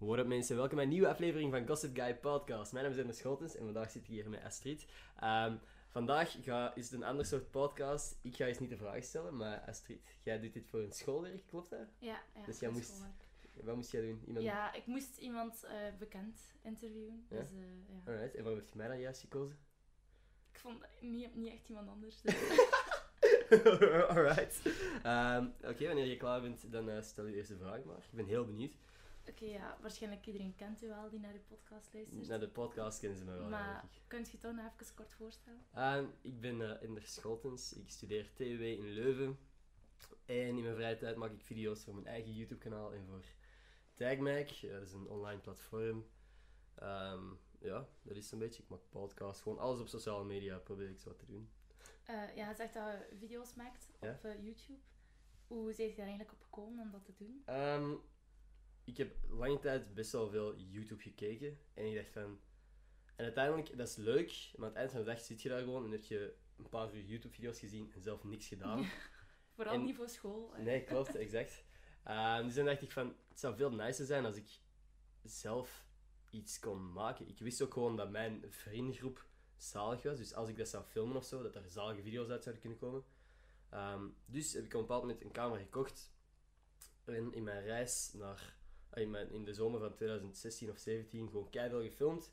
What up mensen, welkom bij een nieuwe aflevering van Gossip Guy Podcast. Mijn naam is Ender Schotens en vandaag zit ik hier met Astrid. Ehm, vandaag ga, is het een ander soort podcast. Ik ga eens niet de vragen stellen, maar Astrid, jij doet dit voor een schoolwerk, klopt dat? Ja, ja. Dus jij moest- schoolwerk. Wat moest jij doen? Iemand... Ja, ik moest iemand eh, bekend interviewen. Ja? Dus eh, ja. Alright, en waarom heb je mij dan juist gekozen? Ik vond niet, niet echt iemand anders. dus- Alright. Ehm, Oké, wanneer je klaar bent, dan eh, stel je eerste vraag maar. Ik ben heel benieuwd. Oké, ja, waarschijnlijk iedereen kent u wel die naar de podcast luistert. Naar de podcast kennen ze me wel, maar kunt je het toch nog even kort voorstellen? Ehm, ik ben eh Ender Scholtens. Ik studeer TW in Leuven. En in mijn vrije tijd maak ik video's voor mijn eigen YouTube-kanaal en voor TagMag. Eh, dat is een online platform. Ehm, ja, dat is zo'n beetje. Ik maak podcasts, gewoon alles op sociale media probeer ik zo te doen. Eh, ja, je zegt dat je video's maakt Ja. op eh, YouTube. Hoe ben je daar eigenlijk op gekomen om dat te doen? Ehm, ik heb lange tijd best wel veel YouTube gekeken. En ik dacht van... En uiteindelijk, dat is leuk, maar aan het eind van de dag zit je daar gewoon en heb je een paar uur YouTube-video's gezien en zelf niks gedaan. Vooral En- niet voor school. Nee, klopt, exact. Ehm, dus dan dacht ik van, het zou veel nicer zijn als ik zelf iets kon maken. Ik wist ook gewoon dat mijn vriendengroep zalig was. Dus als ik dat zou filmen of zo, dat er zalige video's uit zouden kunnen komen. Ehm, dus heb ik op een bepaald moment een camera gekocht. En in mijn reis naar... In, de zomer van 2016 of 17 gewoon keihard gefilmd.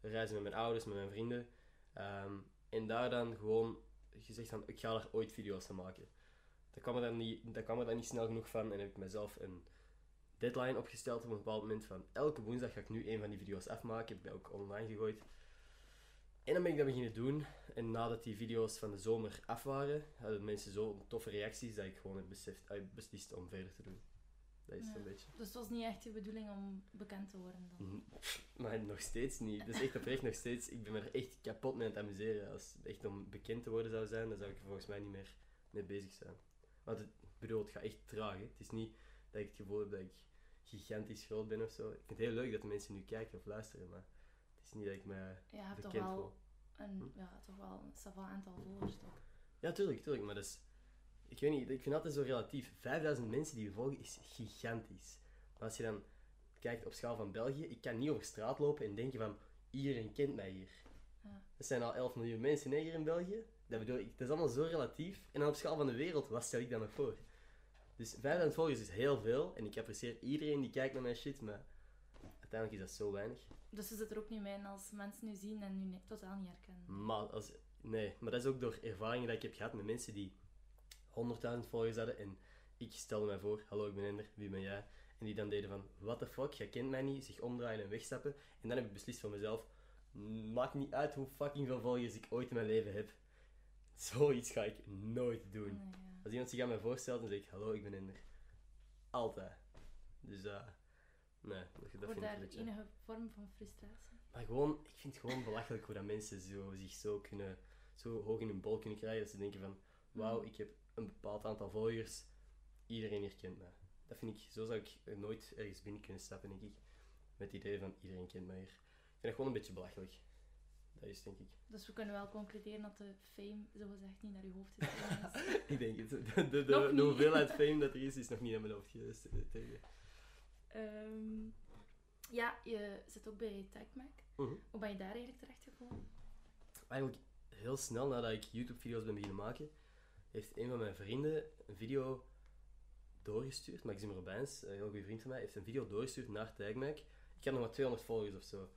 Reizen met mijn ouders, met mijn vrienden. Ehm, en daar dan gewoon gezegd van, ik ga er ooit video's van maken. Dat kwam, er dan niet, dat kwam er dan niet snel genoeg van en heb ik mezelf een deadline opgesteld op een bepaald moment van elke woensdag ga ik nu een van die video's afmaken. Heb ik dat ook online gegooid. En dan ben ik dat beginnen doen. En nadat die video's van de zomer af waren, hadden mensen zo toffe reacties dat ik gewoon heb beslist om verder te doen. Dat is Ja. een beetje. Dus het was niet echt de bedoeling om bekend te worden dan? Mm, Maar nog steeds niet. Is echt oprecht nog steeds. Ik ben er echt kapot mee aan het amuseren. Als het echt om bekend te worden zou zijn, dan zou ik er volgens mij niet meer mee bezig zijn. Want het, bedoel, het gaat echt traag. Hè. Het is niet dat ik het gevoel heb dat ik gigantisch groot ben of zo. Ik vind het heel leuk dat de mensen nu kijken of luisteren, maar het is niet dat ik me Ja, je hebt toch wel voel. een, Hm? ja, toch wel een aantal volgers, toch? Ja, tuurlijk, tuurlijk. Maar dat is... Ik weet niet, ik vind het altijd zo relatief. 5000 mensen die je volgen is gigantisch. Maar als je dan kijkt op schaal van België, ik kan niet over straat lopen en denken van, iedereen kent mij hier. Ja. Er zijn al 11 miljoen mensen hier in België. Dat bedoel ik, dat is allemaal zo relatief. En dan op schaal van de wereld, wat stel ik dan nog voor? Dus 5000 volgers is heel veel. En ik apprecieer iedereen die kijkt naar mijn shit, maar uiteindelijk is dat zo weinig. Dus je zit er ook niet mee in als mensen nu zien en nu totaal niet herkennen. Maar als, nee, maar dat is ook door ervaringen dat ik heb gehad met mensen die 100.000 volgers hadden. En ik stelde mij voor, hallo ik ben Ender, wie ben jij? En die dan deden van, what the fuck, jij kent mij niet, zich omdraaien en wegstappen. En dan heb ik beslist voor mezelf, maakt niet uit hoe fucking veel volgers ik ooit in mijn leven heb. Zoiets ga ik nooit doen. Ja. Als iemand zich aan mij voorstelt, dan zeg ik, hallo ik ben Ender. Altijd. Dus eh nee, dat, dat vind ik daar enige vorm van frustratie. Maar gewoon, ik vind het gewoon belachelijk hoe dat mensen zo, zich zo, kunnen, zo hoog in hun bol kunnen krijgen. Dat ze denken van, wauw, Mm. ik heb een bepaald aantal volgers. Iedereen hier kent mij. Dat vind ik, zo zou ik nooit ergens binnen kunnen stappen, denk ik. Met het idee van, iedereen kent mij hier. Ik vind het gewoon een beetje belachelijk. Dat is denk ik. Dus we kunnen wel concluderen dat de fame, zogezegd, niet naar je hoofd is gekomen. ik denk het. De, de, hoeveelheid fame dat er is, is nog niet aan mijn hoofd geweest. eh, tegen. Ehm, ja, je zit ook bij TechMac. Mhm. Hoe ben je daar eigenlijk terecht gekomen? Eigenlijk heel snel nadat ik YouTube-video's ben beginnen maken, heeft een van mijn vrienden een video doorgestuurd. Maxime Robijns, een heel goede vriend van mij, heeft een video doorgestuurd naar TagMac. Ik had nog maar 200 volgers of zo.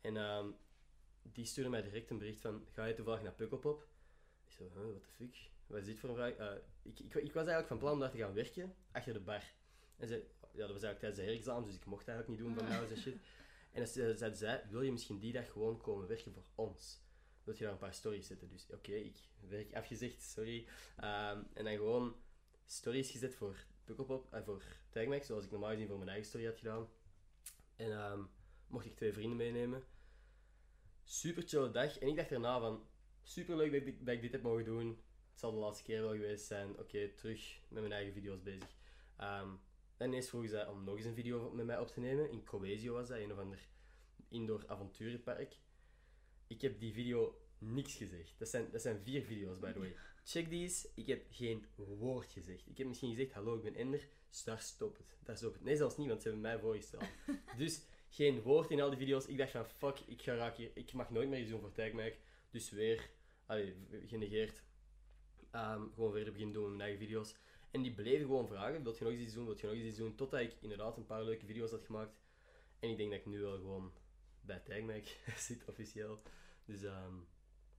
En ehm, die stuurde mij direct een bericht van, ga je toevallig naar Pukkelpop? Ik zo, huh, what the fuck? Wat is dit voor een vraag? Eh, ik, ik, ik was eigenlijk van plan om daar te gaan werken, achter de bar. En ze, ja, dat was eigenlijk tijdens de herexamens, dus ik mocht dat eigenlijk niet doen van mij en shit. En dan ze- zeiden zij, wil je misschien die dag gewoon komen werken voor ons? Wil je daar een paar stories zetten? Dus oké, ik werk afgezegd, sorry. Ehm, en dan gewoon stories gezet voor Pukkelpop, en voor Tagmax, zoals ik normaal gezien voor mijn eigen story had gedaan. En ehm, mocht ik twee vrienden meenemen. Super chill dag. En ik dacht daarna van, super leuk dat ik, dat ik dit heb mogen doen. Het zal de laatste keer wel geweest zijn. Oké, terug met mijn eigen video's bezig. Ehm, en ineens vroegen zij om nog eens een video met mij op te nemen. In Coesio was dat, een of ander indoor avonturenpark. Ik heb die video niks gezegd. Dat zijn, dat zijn vier video's, by the way. Check these. Ik heb geen woord gezegd. Ik heb misschien gezegd, hallo, ik ben Ender. Dus daar stopt het. Daar stopt het. Nee, zelfs niet, want ze hebben mij voorgesteld. dus geen woord in al die video's. Ik dacht van, fuck, ik, ga raak hier, ik mag nooit meer iets doen voor Tagmac. Dus weer, allee, genegeerd. Ehm, gewoon verder beginnen doen met mijn eigen video's. En die bleven gewoon vragen, wilt je nog eens iets doen, wilt je nog eens iets doen? Totdat ik inderdaad een paar leuke video's had gemaakt. En ik denk dat ik nu wel gewoon bij Tagmac zit, officieel. Dus ehm,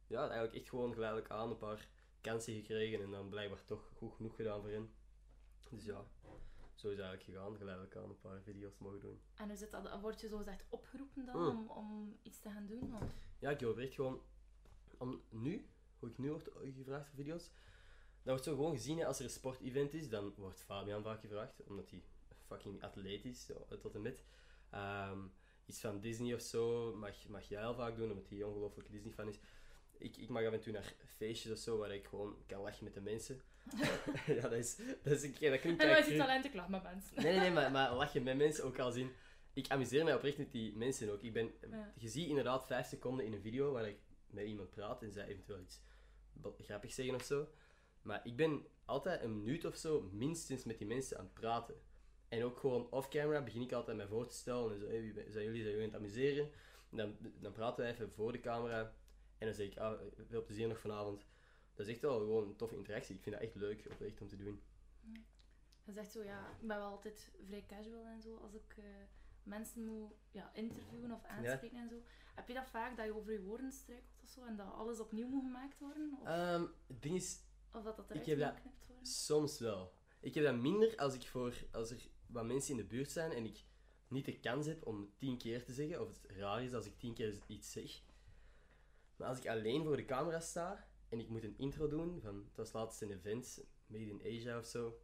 ja, eigenlijk echt gewoon geleidelijk aan een paar kansen gekregen en dan blijkbaar toch goed genoeg gedaan voor hen. Dus ja, zo is het eigenlijk gegaan, geleidelijk aan een paar video's mogen doen. En hoe zit dat? Word je zo gezegd opgeroepen dan Mm. om, om iets te gaan doen? Of? Ja, ik hoop echt gewoon, om nu, hoe ik nu word gevraagd voor video's, dat wordt zo gewoon gezien hè, als er een sportevent is, dan wordt Fabian vaak gevraagd, omdat hij fucking atleet is, tot en met. Ehm, iets van Disney of zo mag, mag jij al vaak doen, omdat hij een ongelooflijke Disney-fan is. Ik, ik mag af en toe naar feestjes of zo, waar ik gewoon kan lachen met de mensen. ja, dat is, dat is keer, dat klinkt En talent? Ik lach met mensen. Nee, nee, nee, maar, maar lachen met mensen ook al zien. Ik amuseer mij oprecht met die mensen ook. Ik ben, Ja. Je ziet inderdaad vijf seconden in een video waar ik met iemand praat en zij eventueel iets grappigs zeggen of zo. Maar ik ben altijd een minuut of zo minstens met die mensen aan het praten. En ook gewoon off-camera begin ik altijd mij voor te stellen. En zo, hey, zijn jullie, zijn jullie aan het amuseren? En dan, dan praten we even voor de camera. En dan zeg ik, ah, veel plezier nog vanavond. Dat is echt wel gewoon een toffe interactie. Ik vind dat echt leuk, om te doen. Je zegt zo, ja, ik ben wel altijd vrij casual en zo. Als ik eh, mensen moet ja, interviewen of aanspreken en zo. Heb je dat vaak, dat je over je woorden struikelt of zo? En dat alles opnieuw moet gemaakt worden? Of, Ehm, het ding is, of dat dat eruit moet geknipt worden? Soms wel. Ik heb dat minder als, ik voor, als er wat mensen in de buurt zijn en ik niet de kans heb om tien keer te zeggen, of het raar is als ik tien keer iets zeg. Maar als ik alleen voor de camera sta en ik moet een intro doen, van, het was laatst een event, Made in Asia of zo.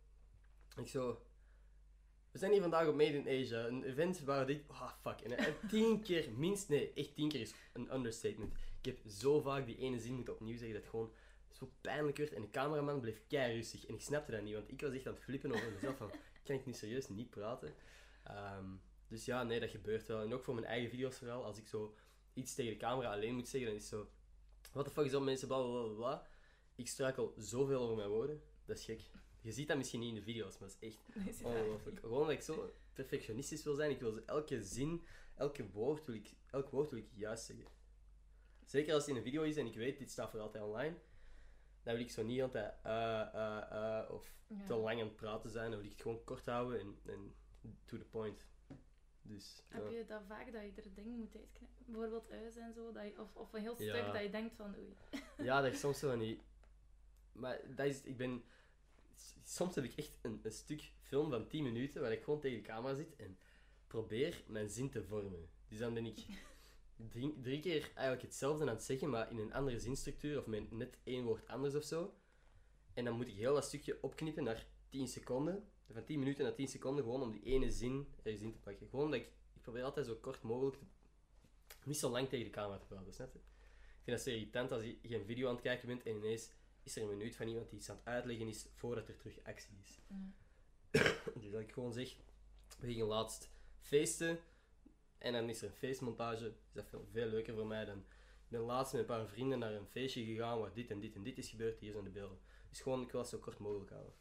Ik zo, we zijn hier vandaag op Made in Asia, een event waar dit, ah fuck, en, en tien keer, minst, nee, echt tien keer is een understatement. Ik heb zo vaak die ene zin moeten opnieuw zeggen dat het gewoon zo pijnlijk werd en de cameraman bleef kei rustig en ik snapte dat niet, want ik was echt aan het flippen over mezelf van, kan ik nu serieus niet praten? Ehm, dus ja, nee, dat gebeurt wel. En ook voor mijn eigen video's vooral, als ik zo iets tegen de camera alleen moet zeggen, dan is het zo, what the fuck is op mensen, bla bla bla bla. Ik struikel zoveel over mijn woorden, dat is gek. Je ziet dat misschien niet in de video's, maar dat is echt Nee, ongelooflijk. Gewoon dat ik zo perfectionistisch wil zijn, ik wil elke zin, elke woord wil ik, elk woord wil ik juist zeggen. Zeker als het in een video is en ik weet, dit staat voor altijd online, dan wil ik zo niet altijd eh, eh, eh, of Ja. te lang aan het praten zijn. Dan wil ik het gewoon kort houden en, en to the point. Dus, ja. Heb je dat vaak, dat je er dingen moet uitknippen? Bijvoorbeeld uit en zo, dat je, of, of een heel stuk Ja. dat je denkt van oei. Ja, dat is soms zo niet. Maar dat is, ik ben... Soms heb ik echt een, een stuk film van 10 minuten waar ik gewoon tegen de camera zit en probeer mijn zin te vormen. Dus dan ben ik drie, drie keer eigenlijk hetzelfde aan het zeggen, maar in een andere zinstructuur of met net één woord anders of zo. En dan moet ik heel dat stukje opknippen naar 10 seconden. Van 10 minuten naar 10 seconden, gewoon om die ene zin ergens in te pakken. Gewoon dat ik, ik probeer altijd zo kort mogelijk te, niet zo lang tegen de camera te praten, snap je? Ik vind dat zo irritant als je geen video aan het kijken bent en ineens is er een minuut van iemand die iets aan het uitleggen is voordat er terug actie is. Ja. Dus dat ik gewoon zeg, we gingen laatst feesten en dan is er een feestmontage. Is dat veel, veel leuker voor mij dan... Ik ben laatst met een paar vrienden naar een feestje gegaan waar dit en dit en dit is gebeurd. Hier zijn de beelden. Dus gewoon, ik wil het zo kort mogelijk houden.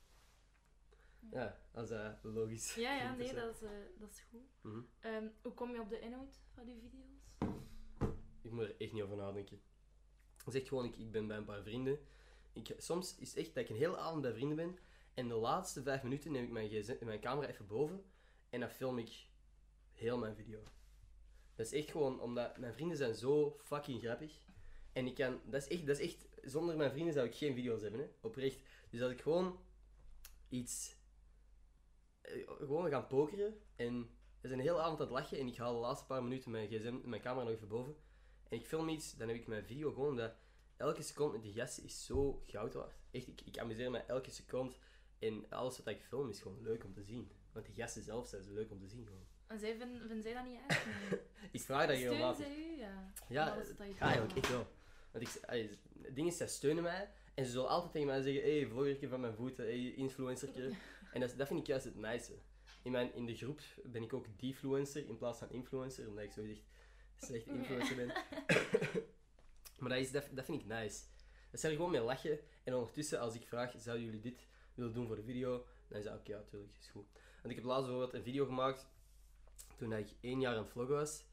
Ja, als dat logisch Ja, ja, nee, dat is, eh, dat is goed. Mhm. Ehm, hoe kom je op de inhoud van die video's? Ik moet er echt niet over nadenken. Zeg gewoon, ik, ik ben bij een paar vrienden. Ik, soms is het echt dat ik een hele avond bij vrienden ben. En de laatste vijf minuten neem ik mijn, mijn camera even boven. En dan film ik heel mijn video. Dat is echt gewoon omdat mijn vrienden zijn zo fucking grappig. En ik kan, dat is echt, dat is echt zonder mijn vrienden zou ik geen video's hebben, hè? oprecht. Dus als ik gewoon iets, eh, gewoon gaan pokeren en we zijn de hele avond aan het lachen en ik haal de laatste paar minuten mijn gsm, mijn camera nog even boven en ik film iets, dan heb ik mijn video gewoon dat elke seconde met die gasten is zo goud waard. Echt, ik, ik amuseer me elke seconde en alles wat ik film is gewoon leuk om te zien. Want die gasten zelf zijn zo leuk om te zien gewoon. En zij vinden, vinden zij dat niet erg? Nee. Ik vraag dat Steunen zij u? Ja. Ja, je ja, eigenlijk echt wel. Want ik, allee, het ding is, zij steunen mij en ze zullen altijd tegen mij zeggen: hé, hey, vloggertje van mijn voeten, hey, influencertje. En dat, dat vind ik juist het nice. In, mijn, in de groep ben ik ook defluencer in plaats van influencer, omdat ik zo echt slecht influencer ben. maar dat, is, dat, dat vind ik nice. Dat zijn er gewoon mee lachen. En ondertussen, als ik vraag: zouden jullie dit willen doen voor de video? dan is dat oké, ja, natuurlijk, is goed. Want ik heb laatst bijvoorbeeld een video gemaakt toen ik één jaar aan het vloggen was.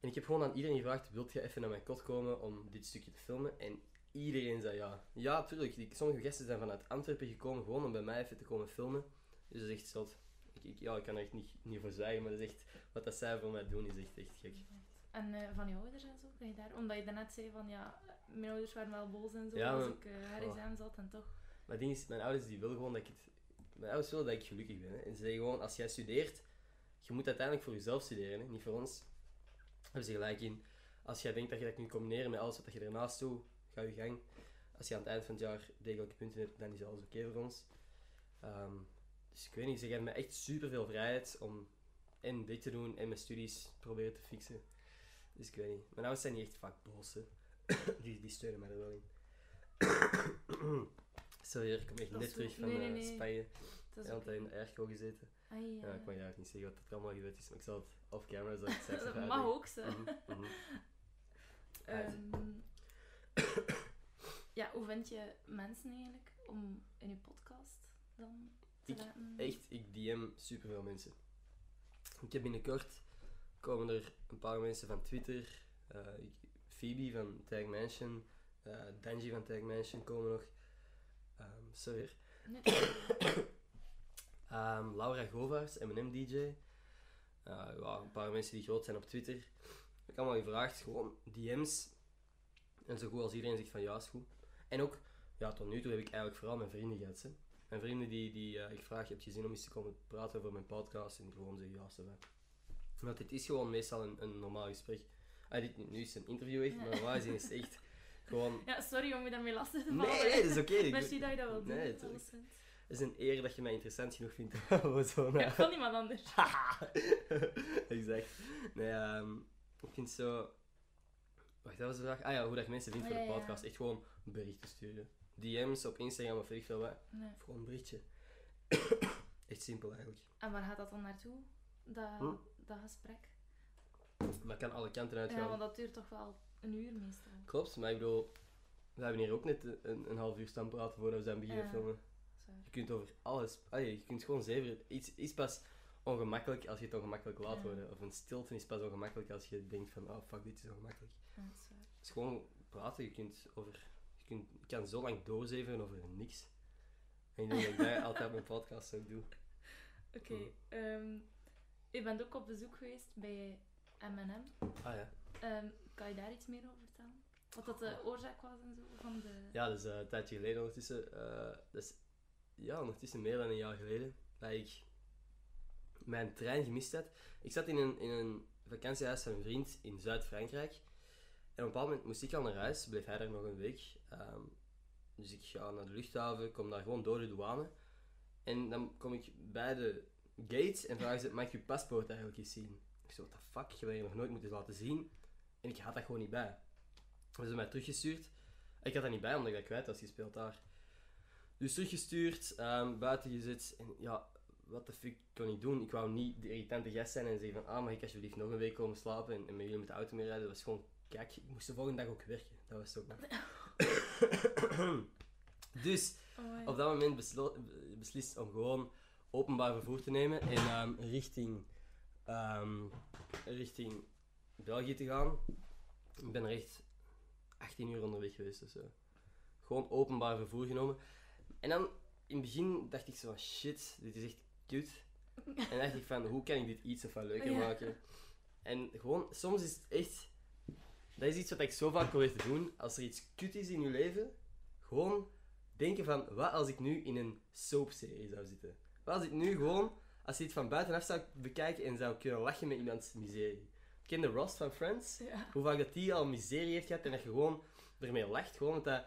En ik heb gewoon aan iedereen gevraagd, wilt je even naar mijn kot komen om dit stukje te filmen? En iedereen zei ja. Ja, tuurlijk. Die, sommige gasten zijn vanuit Antwerpen gekomen gewoon om bij mij even te komen filmen. Dus dat is echt zot. Ik, ik, ja, ik kan er echt niet, niet voor zwijgen, maar dat is echt, wat dat zij voor mij doen is echt, echt gek. En eh, van je ouders en zo, ben je daar, omdat je daarnet zei van ja, mijn ouders waren wel boos en zo Ja, als ik uh, haar oh. examen zat en toch. Maar het ding is, mijn ouders die willen gewoon dat ik het... Mijn ouders willen dat ik gelukkig ben. Hè. En ze zeggen gewoon, als jij studeert, je moet uiteindelijk voor jezelf studeren, hè. niet voor ons. Daar hebben ze gelijk in. Als jij denkt dat je dat kunt combineren met alles wat je ernaast doet, ga je gang. Als je aan het eind van het jaar degelijke punten hebt, dan is alles oké voor ons. Ehm, dus ik weet niet, ze geven me echt super veel vrijheid om en dit te doen en mijn studies proberen te fixen. Dus ik weet niet. Mijn ouders zijn niet echt vaak boos. die, die steunen mij er wel in. Sorry, ik kom echt net terug van Nee, nee, eh, nee. Spanje. Dat is Ja, ook... altijd in de airco gezeten. Ja, ja. ik mag eigenlijk niet zeggen wat er allemaal gebeurd is, maar ik zal het off camera zal ik het straks dat mag ook zo. Mhm, mhm. Ehm, ja, hoe vind je mensen eigenlijk om in je podcast dan te Ik- laten... Echt, ik DM superveel mensen. Ik heb binnenkort komen er een paar mensen van Twitter, ik- Phoebe van Tag Mansion, eh Danji van Tag Mansion komen nog. Ehm sorry. Nee, Ehm, Laura Govaerts, M&M DJ. Eh, ja, een paar mensen die groot zijn op Twitter. Ik heb allemaal gevraagd, gewoon DM's. En zo goed als iedereen zegt van ja, is goed. En ook, ja, tot nu toe heb ik eigenlijk vooral mijn vrienden gehad. Hè. Mijn vrienden die, die eh, ik vraag, heb je zin om eens te komen praten over mijn podcast? En die gewoon zeggen ja, zo Want dit is gewoon meestal een, een normaal gesprek. Ah, dit, nu is het een interview echt, maar normaal gezien is het echt gewoon... Ja, sorry om je daarmee lastig te Nee, vallen. nee, dat is oké. Ik- Merci dat je dat wil doen. Nee, Is een eer dat je mij interessant genoeg vindt. om zo'n, Ja, van iemand anders. exact. Nee, ehm, ik vind zo... Wacht, dat was de vraag. Ah ja, hoe dat je mensen vindt Oh, voor de ja, ja. podcast. Echt gewoon berichten sturen. DM's op Instagram of weet ik veel wat. Nee. Of gewoon een berichtje. Echt simpel eigenlijk. En waar gaat dat dan naartoe? Dat, Hm? dat gesprek? Maar kan alle kanten Ja, uitgaan. want dat duurt toch wel een uur meestal. Klopt, maar ik bedoel... We hebben hier ook net een, een half uur staan praten voordat we zijn beginnen Ja. filmen. Je kunt over alles... Je kunt gewoon zeven... Iets is pas ongemakkelijk als je het ongemakkelijk laat Ja. worden. Of een stilte is pas ongemakkelijk als je denkt van... Oh, fuck, dit is ongemakkelijk. Ja, dat is waar. Het is gewoon praten. Je kunt over... Je, kunt, je kan zo lang doorzeven over niks. En ik denk dat ik dat altijd mijn podcast ook doe. Oké, Hm. ehm, je bent ook op bezoek geweest bij M&M. Ah ja. Ehm, kan je daar iets meer over vertellen? Wat dat de oorzaak was en zo van de... Ja, dat is eh, een tijdje geleden ondertussen. is, ja, ondertussen meer dan een jaar geleden. Dat ik mijn trein gemist had. Ik zat in een, in een vakantiehuis van een vriend in Zuid-Frankrijk. En op een bepaald moment moest ik al naar huis. Bleef hij daar nog een week. Ehm, dus ik ga naar de luchthaven. Kom daar gewoon door de douane. En dan kom ik bij de gates en vragen ze... Mag ik je paspoort eigenlijk eens zien? Ik zo, what the fuck? Je hebt je nog nooit moeten laten zien. En ik had dat gewoon niet bij. Ze hebben mij teruggestuurd. Ik had dat niet bij, omdat ik dat kwijt was gespeeld daar. Dus teruggestuurd, ehm, buiten gezet. En ja, wat de fuck kon ik doen? Ik wou niet de irritante gast zijn en zeggen van... Ah, mag ik alsjeblieft nog een week komen slapen en, en met jullie met de auto mee rijden? Dat was gewoon... Kijk, ik moest de volgende dag ook werken. Dat was ook dus, Oh, op dat moment beslo- beslist om gewoon openbaar vervoer te nemen en ehm, richting, ehm, richting België te gaan. Ik ben er echt 18 uur onderweg geweest of zo. Gewoon openbaar vervoer genomen. En dan in het begin dacht ik zo van shit, dit is echt kut. En dacht ik van hoe kan ik dit iets of wat leuker Ja. maken. En gewoon, soms is het echt. Dat is iets wat ik zo vaak probeer te doen. Als er iets kut is in je leven, gewoon denken van wat als ik nu in een soapserie zou zitten? Wat als ik nu gewoon, als je het van buitenaf zou bekijken en zou kunnen lachen met iemands miserie? Ken de Ross van Friends? Ja. Hoe vaak dat die al miserie heeft gehad en dat je gewoon ermee lacht. Gewoon dat, dat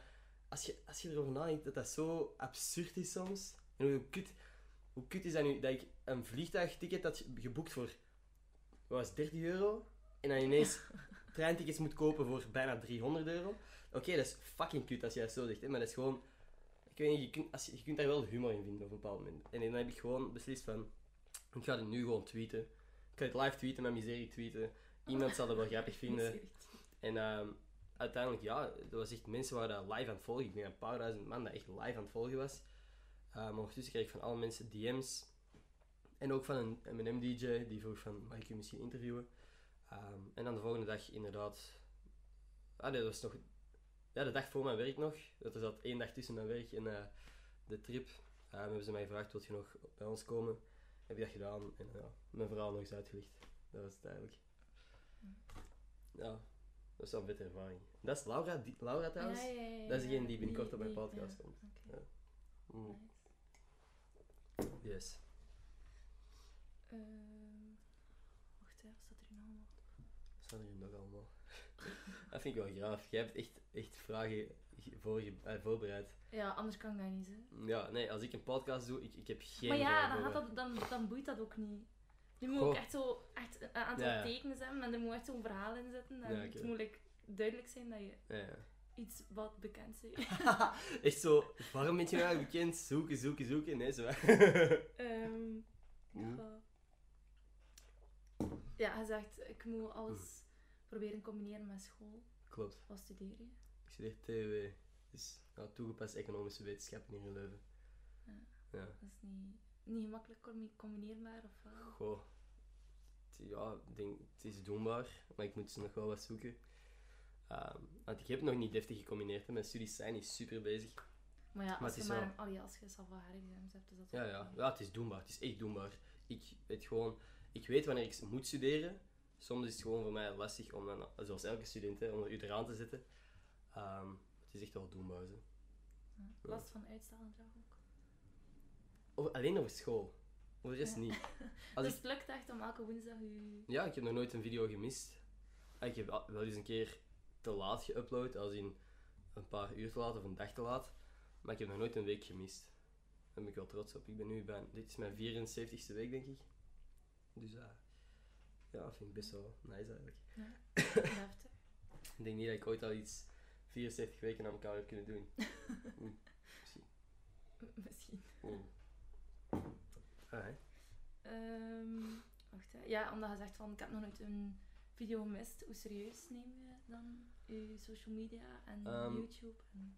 als, je, als je erover nadenkt, dat dat zo absurd is soms. En hoe kut, hoe kut is dat nu dat ik een vliegtuigticket had geboekt voor wat was het, 30 euro en dan ineens treintickets moet kopen voor bijna 300 euro. Oké, dat is fucking kut als je dat zo zegt, hè, maar dat is gewoon. Ik weet niet, je kunt, als je, je kunt daar wel humor in vinden op een bepaald moment. En dan heb ik gewoon beslist van. Ik ga dit nu gewoon tweeten. Ik ga het live tweeten, mijn miserie tweeten. Iemand zal dat wel grappig vinden. En ehm, uiteindelijk, ja, er was echt mensen waren dat live aan het volgen. Ik denk een paar duizend man dat echt live aan het volgen was. Uh, maar ondertussen kreeg ik van alle mensen DM's. En ook van een M&M-DJ die vroeg van, mag ik je misschien interviewen? Ehm, en dan de volgende dag inderdaad... Ah nee, dat was nog... Ja, de dag voor mijn werk nog. Er zat één dag tussen mijn werk en uh, de trip. Um, hebben ze mij gevraagd, wil je nog bij ons komen? Heb ik dat gedaan en ja, mijn verhaal nog eens uitgelicht. Dat was het eigenlijk. Ja, dat is wel een ervaring. Dat is Laura, die, Laura trouwens. Ja, ja, ja, Dat is degene die binnenkort op mijn podcast komt. oké. Mm, Nice. Yes. Ehm, wacht, wat staat er nog allemaal? Wat staan er nog allemaal? dat vind ik wel graaf. Jij hebt echt, echt vragen voorge- eh, voorbereid. Ja, anders kan ik dat niet, hè. Ja, nee, als ik een podcast doe, ik, ik heb geen Maar ja, dan, gaat dat, dan, dan boeit dat ook niet. Nu moet Goh. ik echt zo echt een aantal Ja, ja. tekens hebben en er moet echt zo'n verhaal in zitten. En Ja, het moet like, duidelijk zijn dat je iets wat bekend bent. Echt zo, waarom ben je nou bekend? Zoeken, zoeken, zoeken. Nee, zo. Ehm, Hm. ja. ja, hij zegt, ik moet alles proberen combineren met school. Klopt. Wat studeer je? Ik studeer TW. Dus nou, toegepaste economische wetenschappen hier in Leuven. Ja. Ja. Dat is niet, niet gemakkelijk combi- combineerbaar of wel? Goh. Ja, ik denk, het is doenbaar, maar ik moet ze nog wel wat zoeken. Ehm, want ik heb het nog niet deftig gecombineerd. hè. Mijn studies zijn niet super bezig. Maar ja, Maar als het je is maar wel- een, allee, als je Sava-exams hebt, is dat Ja, ja. ja, het is doenbaar. Het is echt doenbaar. Ik weet gewoon... Ik weet wanneer ik moet studeren. Soms is het gewoon voor mij lastig om dan, zoals elke student, hè, om er u eraan te zetten. Ehm, het is echt wel doenbaar. Hè. Ja. Last van uitstelgedrag ook. Over- alleen over school. Over de rest Ja. niet. Als dus ik, het lukt echt om elke woensdag je... ja, ik heb nog nooit een video gemist. Ah, Ik heb wel eens een keer te laat geüpload, als in een paar uur te laat of een dag te laat. Maar ik heb nog nooit een week gemist. Daar ben ik wel trots op. Ik ben nu bij, dit is mijn 74ste week, denk ik. Dus eh, ja, dat vind ik best wel nice eigenlijk. Heftig. Ik denk niet dat ik ooit al iets 74 weken aan elkaar heb kunnen doen. Misschien. Misschien. Ehm, wacht, hè. Ja, omdat je zegt van, ik heb nog nooit een video gemist. Hoe serieus neem je dan je social media en Ehm, YouTube? En...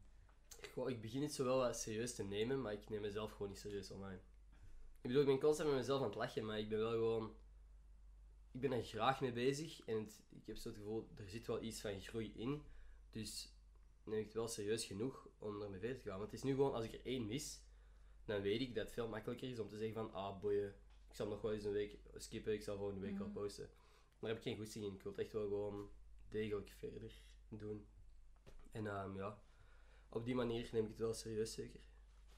Goh, ik begin het zo wel wat serieus te nemen, maar ik neem mezelf gewoon niet serieus online. Ik bedoel, ik ben constant met mezelf aan het lachen, maar ik ben wel gewoon... Ik ben er graag mee bezig en het- ik heb zo het gevoel, er zit wel iets van groei in. Dus neem ik het wel serieus genoeg om ermee verder te gaan. Want het is nu gewoon, als ik er één mis, dan weet ik dat het veel makkelijker is om te zeggen van, ah boeien, ik zal nog wel eens een week skippen, ik zal volgende week wel Mhm. posten. Daar heb ik geen goesting in. Ik wil het echt wel gewoon degelijk verder doen. En ehm, ja, op die manier neem ik het wel serieus zeker.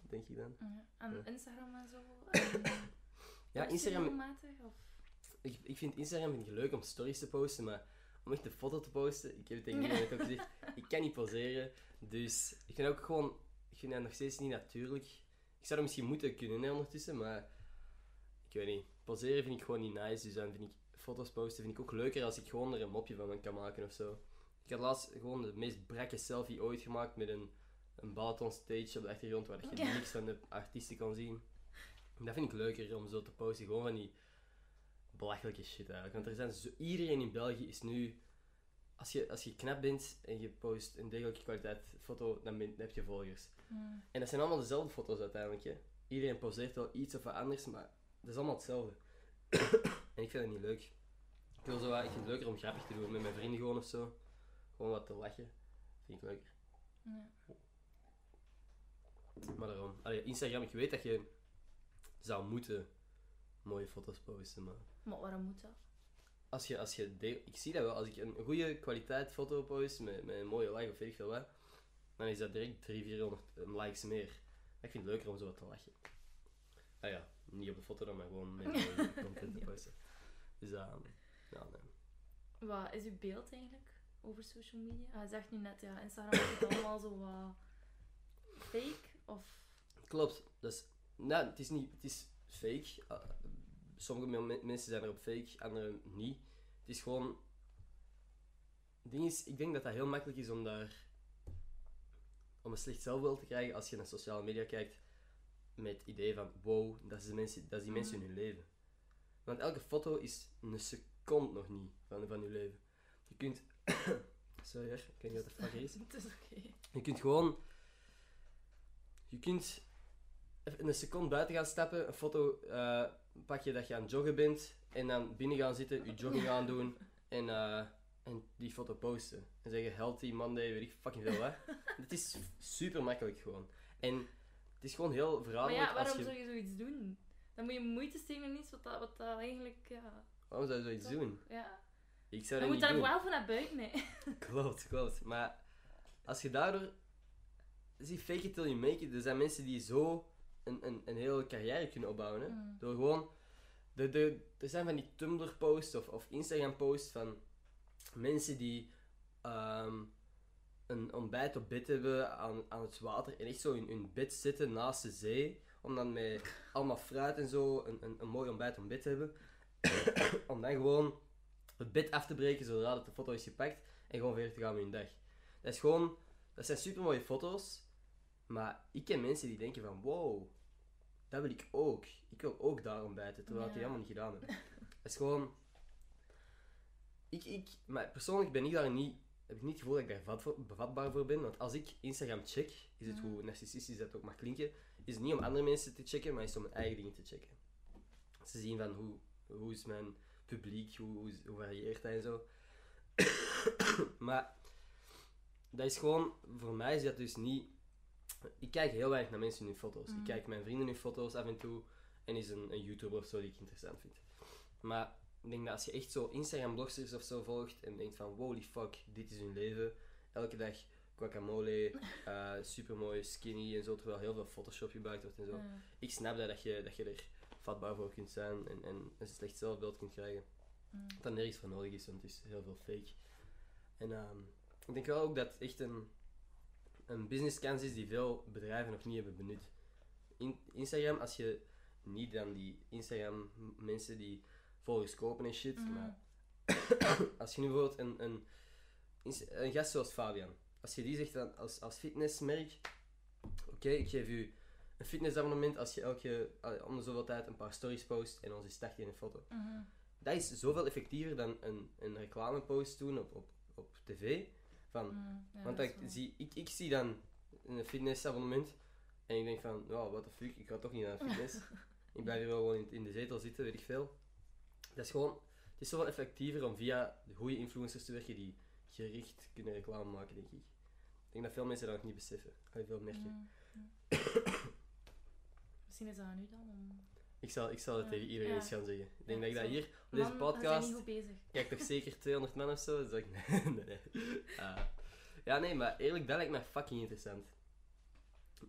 Denk ik dan. Ja. En Ja. Instagram en zo? Ja, Instagram, Of... ik, ik vind Instagram vind ik leuk om stories te posten, maar om echt een foto te posten, ik heb het tegen iedereen ook gezegd, ik kan niet poseren. Dus ik vind ook gewoon, ik vind dat nog steeds niet natuurlijk. Ik zou dat misschien moeten kunnen hè, ondertussen, maar ik weet niet. Poseren vind ik gewoon niet nice, dus dan vind ik foto's posten vind ik ook leuker als ik gewoon er een mopje van kan maken of zo. Ik had laatst gewoon de meest brakke selfie ooit gemaakt met een, een balaton stage op de achtergrond waar je Ja. niks van de artiesten kan zien. En dat vind ik leuker om zo te posten, gewoon van die belachelijke shit eigenlijk. Want er zijn zo, iedereen in België is nu, als je, als je knap bent en je post een degelijke kwaliteit foto, dan, ben- dan heb je volgers. Hmm. En dat zijn allemaal dezelfde foto's uiteindelijk. Hè. Iedereen poseert wel iets of wat anders, maar dat is allemaal hetzelfde. en ik vind dat niet leuk. Ik, wil zo, ik vind het leuker om grappig te doen met mijn vrienden gewoon of zo. Gewoon wat te lachen. Vind ik leuker. Ja. Maar daarom. Allee, Instagram, ik weet dat je zou moeten mooie foto's posten, maar Maar waarom moet dat? Als je, als je de- ik zie dat wel, als ik een goede kwaliteit foto post met, met een mooie like of weet ik veel wat, dan is dat direct 300, 400 likes meer. Ik vind het leuker om zo wat te lachen. Ah ja, niet op de foto dan, maar gewoon met content te posten. Dus ehm ja, nee. Wat is uw beeld eigenlijk over social media? Hij zegt nu net, ja, Instagram is het allemaal zo wat fake of... Klopt. Dus, nou, het is niet, het is fake. Uh, sommige me- mensen zijn erop fake, anderen niet. Het is gewoon. Het ding is, ik denk dat dat heel makkelijk is om daar. om een slecht zelfbeeld te krijgen als je naar sociale media kijkt. met het idee van: wow, dat is, de mensen, dat is die mensen in hun leven. Want elke foto is een seconde nog niet van, van je leven. Je kunt. Sorry, ik weet niet wat de fuck is. het is oké. Je kunt gewoon. Je kunt even een seconde buiten gaan stappen, een foto uh, pak je dat je aan het joggen bent en dan binnen gaan zitten, je jogging aandoen en, uh, en die foto posten. En zeggen healthy Monday, weet ik fucking veel hè. Het is super makkelijk gewoon. En het is gewoon heel verraderlijk. Maar ja, waarom je... zou je zoiets doen? Dan moet je moeite steken in iets wat dat, wat dat eigenlijk... Ja, waarom zou je zoiets doen? ja. Ik zou Je dat moet daar wel naar buiten, hè. Klopt, klopt. Maar als je daardoor... Zie, fake it till you make it. Er zijn mensen die zo een, een, een hele carrière kunnen opbouwen. Hè? Mm. Door gewoon... De, de, er zijn van die Tumblr-posts of, of Instagram-posts van mensen die ehm, een ontbijt op bed hebben aan, aan het water en echt zo in hun bed zitten naast de zee. Om dan met allemaal fruit en zo een, een, een mooi ontbijt op bed te hebben. om dan gewoon het bed af te breken zodra dat de foto is gepakt en gewoon verder te gaan met hun dag. Dat is gewoon... Dat zijn super mooie foto's, maar ik ken mensen die denken van wow, dat wil ik ook. Ik wil ook daar ontbijten, terwijl ik Ja. helemaal niet gedaan heb. Het is gewoon... Ik, ik, maar persoonlijk ben ik daar niet... Heb ik niet het gevoel dat ik daar vat voor- bevatbaar voor ben. Want als ik Instagram check, is het Mhm. hoe narcistisch dat ook mag klinken, is het niet om andere mensen te checken, maar is het om mijn eigen dingen te checken. Ze zien van hoe, hoe is mijn publiek, hoe, hoe, hoe varieert dat en zo. maar dat is gewoon, voor mij is dat dus niet. Ik kijk heel weinig naar mensen in hun foto's. Ik kijk mijn vrienden hun foto's af en toe en is een, een YouTuber of zo die ik interessant vind. Maar ik denk dat als je echt zo Instagram-blogsters of zo volgt en denkt van holy fuck, dit is hun leven. Elke dag guacamole, eh supermooi, skinny en zo, terwijl heel veel Photoshop gebruikt wordt en zo. Ik snap dat, dat, je, dat je er vatbaar voor kunt zijn en, en een slecht zelfbeeld kunt krijgen. Mm. Dat daar nergens voor nodig is, want het is heel veel fake. En ehm, ik denk wel ook dat echt een, een business kans is die veel bedrijven nog niet hebben benut. In, Instagram, als je niet dan die Instagram mensen die volgers kopen en shit, Mhm. maar als je nu bijvoorbeeld een, een, een gast zoals Fabian, als je die zegt dan als, als fitnessmerk, oké, ik geef u een fitnessabonnement als je elke, om de zoveel tijd een paar stories post en onze start in een foto. Mhm. Dat is zoveel effectiever dan een, een reclamepost doen op, op, op tv. Van, Mm, ja, want dat ik, zie, ik, ik zie dan een fitnessabonnement en ik denk van, ja, what the fuck, ik ga toch niet naar de fitness. ik blijf hier wel gewoon in, in de zetel zitten, weet ik veel. Dat is gewoon, het is zoveel effectiever om via de goede influencers te werken die gericht kunnen reclame maken, denk ik. Ik denk dat veel mensen dat nog niet beseffen. Allee, veel merken. Mm, mm. Misschien is dat aan u dan om... Ik zal, ik zal het Ja. tegen iedereen Ja. eens gaan zeggen. Ik denk Ja, dat ik dat hier, op deze Man, podcast... zijn niet goed bezig. Kijk toch zeker 200 man of zo? Dus ik, nee, nee. Ah. ja, nee, maar eerlijk, dat lijkt me fucking interessant.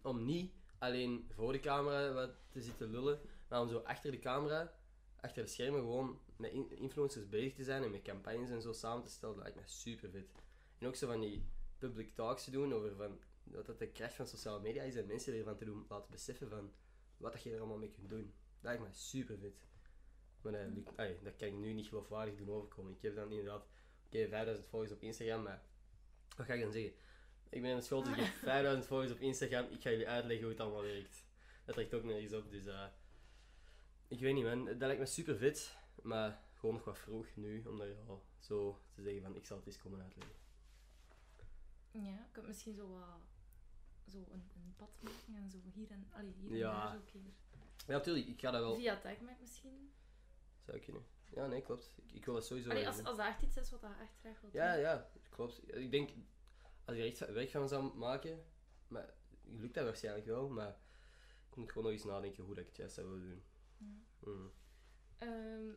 Om niet alleen voor de camera wat te zitten lullen, maar om zo achter de camera, achter de schermen, gewoon met in- influencers bezig te zijn en met campagnes en zo samen te stellen. Dat lijkt me super vet. En ook zo van die public talks te doen over van, wat dat de kracht van sociale media is en mensen ervan te doen laten beseffen van wat dat je er allemaal mee kunt doen. Lijkt me super vet. Maar dat, lukt- allee, dat kan ik nu niet geloofwaardig doen overkomen. Ik heb dan inderdaad, oké, 5000 volgers op Instagram, maar wat ga ik dan zeggen? Ik ben in school, dus ik heb 5000 volgers op Instagram. Ik ga jullie uitleggen hoe het allemaal werkt. Dat trekt ook nergens op, dus eh ik weet niet man, dat lijkt me super vet, maar gewoon nog wat vroeg nu om daar al zo te zeggen van ik zal het eens komen uitleggen. Ja, ik heb misschien zo wat... Zo een, een pad maken en zo hier en, allee, hier Ja. en daar zo een keer. Ja, natuurlijk, ik ga dat wel. Via tagmac misschien. Zou kunnen. Ja, nee, klopt. Ik, ik wil dat sowieso. Allee, als, als dat echt iets is wat dat echt graag wil Ja, doen. ja, klopt. Ik denk, als je er echt werk van zou maken, maar lukt dat waarschijnlijk wel, maar ik moet gewoon nog eens nadenken hoe dat ik het juist zou willen doen. Ja. Mm. Ehm,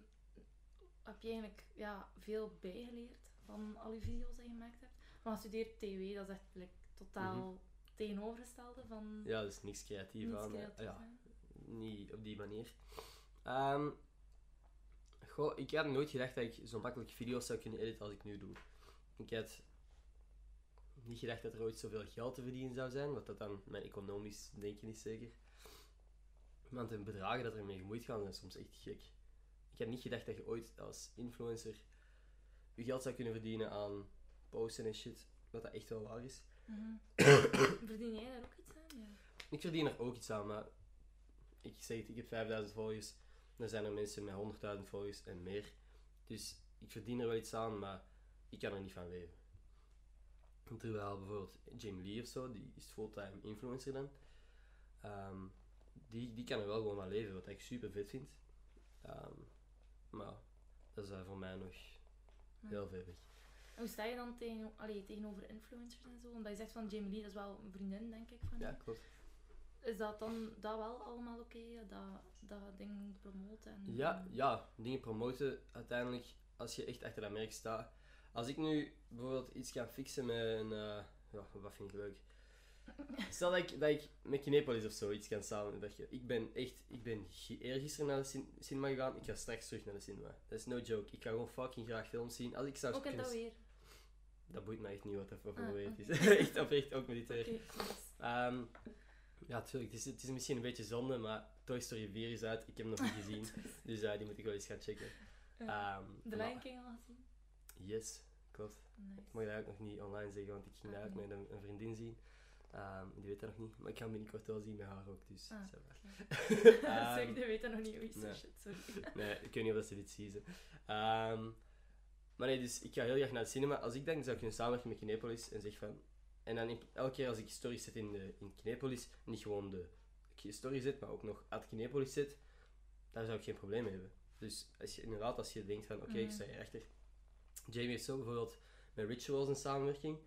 heb je eigenlijk ja, veel bijgeleerd van al je video's die je gemaakt hebt? Want je studeert TW, dat is echt like, totaal tegenovergestelde van Ja, dus niks creatief niets aan. creatief ja, zijn. Niet op die manier. Ehm, goh, ik had nooit gedacht dat ik zo makkelijk video's zou kunnen editen als ik nu doe. Ik had niet gedacht dat er ooit zoveel geld te verdienen zou zijn, wat dat dan mijn economisch denken is zeker. Want de bedragen dat er mee gemoeid gaan zijn soms echt gek. Ik had niet gedacht dat je ooit als influencer je geld zou kunnen verdienen aan posten en shit, wat dat echt wel waar is. Mhm. Verdien jij daar ook iets aan? Ja. Ik verdien er ook iets aan, maar ik zeg het, ik heb 5000 volgers. Dan zijn er mensen met 100.000 volgers en meer. Dus ik verdien er wel iets aan, maar ik kan er niet van leven. Terwijl bijvoorbeeld Jamie Lee of zo, die is fulltime influencer dan. Ehm, die, die kan er wel gewoon van leven, wat ik super vet vind. Ehm, maar dat is eh, voor mij nog heel ver weg. En hoe sta je dan tegen, allee, tegenover influencers en zo? Omdat je zegt van Jamie Lee, dat is wel een vriendin, denk ik, van. Ja, klopt. Is dat dan dat wel allemaal oké? dat, dat ding promoten? En, Ja, ja, dingen promoten uiteindelijk als je echt achter dat merk staat. Als ik nu bijvoorbeeld iets kan fixen met een. eh, ja, wat vind ik leuk? Stel dat ik, dat ik met Kinepolis of zo iets kan samenwerken. Ik ben echt. Ik ben gi- eergisteren naar de cin- cinema gegaan. Ik ga straks terug naar de cinema. Dat is no joke. Ik ga gewoon fucking graag films zien. Als ik zou Ook en dat weer. dat boeit mij echt niet wat dat voor Ah, is. echt oprecht ook met dit weer. Ja, tuurlijk. Het is, het is misschien een beetje zonde, maar Toy Story 4 is uit. Ik heb hem nog niet gezien. Dus eh, die moet ik wel eens gaan checken. Ehm, De Lion King al gezien? Yes, klopt. Nice. Ik mag dat ook nog niet online zeggen, want ik ging Ah, daar ook met een, een vriendin zien. Ehm, die weet dat nog niet, maar ik ga hem binnenkort wel zien met haar ook, dus Ah, oké. Ehm, zeg, je weet dat nog niet. Oei, nee. shit, sorry. Nee, ik weet niet of dat ze dit zien. maar nee, dus ik ga heel graag naar het cinema. Als ik dan zou kunnen samenwerken met Kinepolis en zeg van... En dan in- elke keer als ik stories zet in, de, in Kinepolis, niet gewoon de story zet, maar ook nog at Kinepolis zet, daar zou ik geen probleem mee hebben. Dus als je, inderdaad, als je denkt van, oké, ik Mhm. sta hier achter. Jamie heeft zo bijvoorbeeld met Rituals een samenwerking.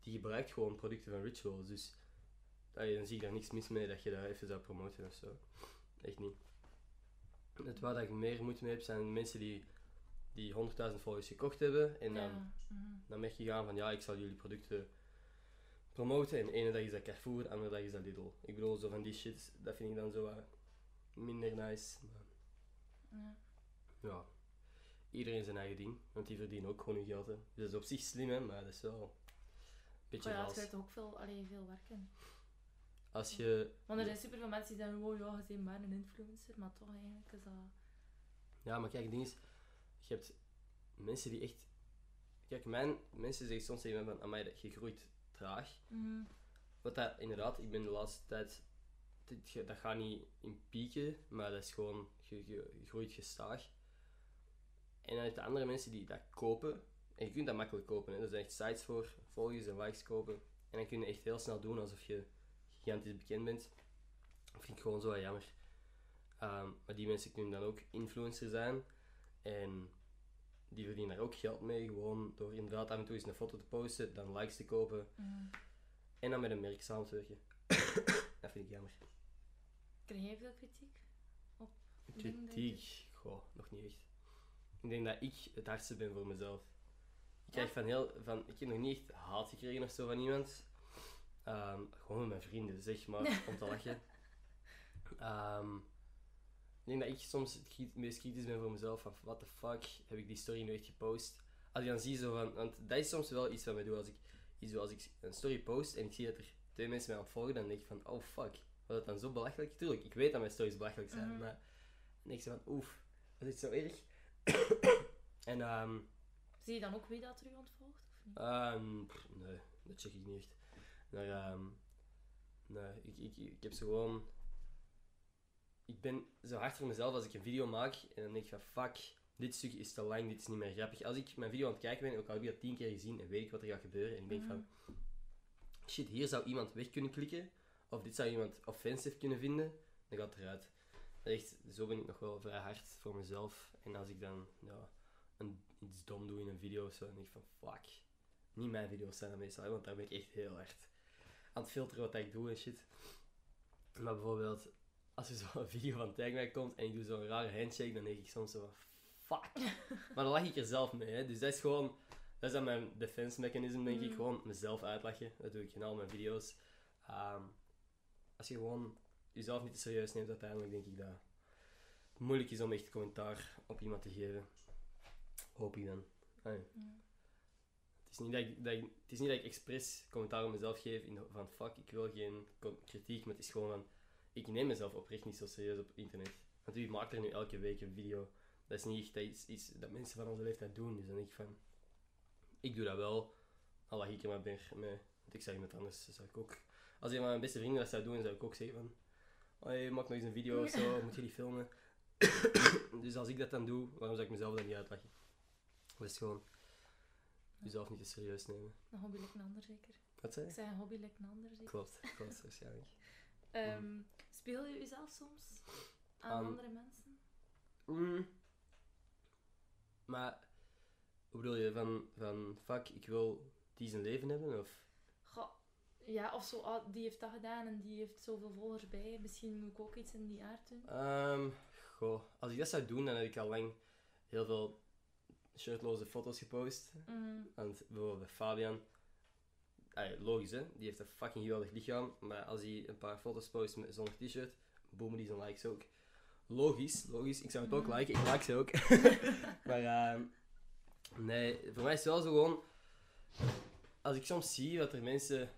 Die gebruikt gewoon producten van Rituals. Dus allee, dan zie ik daar niks mis mee dat je dat even zou promoten of zo. Echt niet. Het waar dat ik meer moeite mee heb, zijn mensen die, die 100.000 volgers gekocht hebben. En dan, Ja. mhm. dan merk je gaan van, ja, ik zal jullie producten promoten. En de ene dag is dat Carrefour, de andere dag is dat Lidl. Ik bedoel, zo van die shit, dat vind ik dan zo wat minder nice. Maar Ja. ja, iedereen zijn eigen ding. Want die verdienen ook gewoon hun geld. Hè. Dus dat is op zich slim, hè, maar dat is wel een beetje Maar ja, het vals. toch ook veel, allee, veel werken. Als je... Want er zijn superveel mensen die zeggen, oh ja, je bent maar een influencer, maar toch eigenlijk is dat... Ja, maar kijk, het ding is, je hebt mensen die echt... Kijk, mijn, mensen zeggen soms tegen mij van, amai, dat je groeit traag. Mhm. Wat dat, inderdaad, ik ben de laatste tijd... dit dat gaat niet in pieken, maar dat is gewoon, je, je, je groeit gestaag. En dan heb je andere mensen die dat kopen. En je kunt dat makkelijk kopen. Hè. Er zijn echt sites voor, volgers en likes kopen. En dan kun je echt heel snel doen alsof je gigantisch bekend bent. Dat vind ik gewoon zo jammer. Ehm, maar die mensen kunnen dan ook influencer zijn. En die verdienen daar ook geld mee. Gewoon door inderdaad af en toe eens een foto te posten, dan likes te kopen. Mhm. En dan met een merk samen te werken. dat vind ik jammer. Krijg jij veel kritiek? je Kritiek, goh, nog niet echt. Ik denk dat ik het hardste ben voor mezelf. Ik krijg van heel, van, ik heb nog niet echt haat gekregen of zo van iemand. Ehm, gewoon met mijn vrienden, zeg maar, om te lachen. Ehm, ik denk dat ik soms het meest kritisch ben voor mezelf. Van, what the fuck, heb ik die story nu echt gepost? Als ik dan zie zo van, want dat is soms wel iets wat mij doet. Als ik, iets zoals ik een story post en ik zie dat er twee mensen mij aan het volgen, dan denk ik van, oh fuck, was dat dan zo belachelijk? Tuurlijk, ik weet dat mijn stories belachelijk zijn, Mhm. maar dan denk ik zo van, oef, was dit zo erg? en ehm, Zie je dan ook wie dat er u ontvolgt? Of niet? Ehm, pff, nee, dat check ik niet echt. Maar ehm, nee, ik, ik, ik heb zo gewoon... Ik ben zo hard voor mezelf als ik een video maak en dan denk ik van fuck, dit stuk is te lang, dit is niet meer grappig. Als ik mijn video aan het kijken ben, ook al heb ik dat tien keer gezien en weet ik wat er gaat gebeuren en ik denk van shit, hier zou iemand weg kunnen klikken of dit zou iemand offensive kunnen vinden, dan gaat het eruit. Echt, zo ben ik nog wel vrij hard voor mezelf. En als ik dan ja, een, iets dom doe in een video of zo, dan denk ik van fuck. Niet mijn video's zijn dat meestal, want daar ben ik echt heel hard aan het filteren wat ik doe en shit. Maar bijvoorbeeld, als er zo'n video van Tagmac komt en ik doe zo'n rare handshake, dan denk ik soms zo van fuck. maar dan lach ik er zelf mee, hè. Dus dat is gewoon, dat is dan mijn defense mechanism, denk ik. Mm. Gewoon mezelf uitlachen. Dat doe ik in al mijn video's. Ehm, als je gewoon jezelf niet te serieus neemt, uiteindelijk denk ik dat het moeilijk is om echt commentaar op iemand te geven. Hoop ik dan. Ja. Het is niet dat ik, dat ik, het is niet dat ik expres commentaar op mezelf geef in de- van fuck, ik wil geen kritiek, maar het is gewoon van, ik neem mezelf oprecht niet zo serieus op internet. Want u maakt er nu elke week een video. Dat is niet echt dat iets, iets dat mensen van onze leeftijd doen. Dus dan denk ik van, ik doe dat wel, al lach ik er maar bij mee. Want ik zeg iemand anders, zou ik ook, als een van mijn beste vrienden dat zou doen, zou ik ook zeggen van, hey, maak nog eens een video of zo, moet je die filmen? dus als ik dat dan doe, waarom zou ik mezelf dan niet uitlachen? Dat is gewoon jezelf niet te serieus nemen. Een hobby lijkt een ander zeker. Wat zei Ik je? zei een hobby lijkt een ander zeker. Klopt, klopt, waarschijnlijk. Ehm, Speel je jezelf soms aan andere mensen? Mm. Maar, hoe bedoel je, van, van fuck, ik wil die zijn leven hebben? Of? Goh, ja, of zo, ah, die heeft dat gedaan en die heeft zoveel volgers bij. Misschien moet ik ook iets in die aard doen. Ehm, goh, als ik dat zou doen, dan heb ik al lang heel veel shirtloze foto's gepost. Mm, Want bijvoorbeeld bij Fabian, logisch hè, die heeft een fucking geweldig lichaam, maar als hij een paar foto's post met, zonder t-shirt, boomen die zijn likes ook. Logisch, logisch, ik zou het ook Mhm. liken, ik like ze ook. maar ehm, nee, voor mij is het wel zo gewoon, als ik soms zie wat er mensen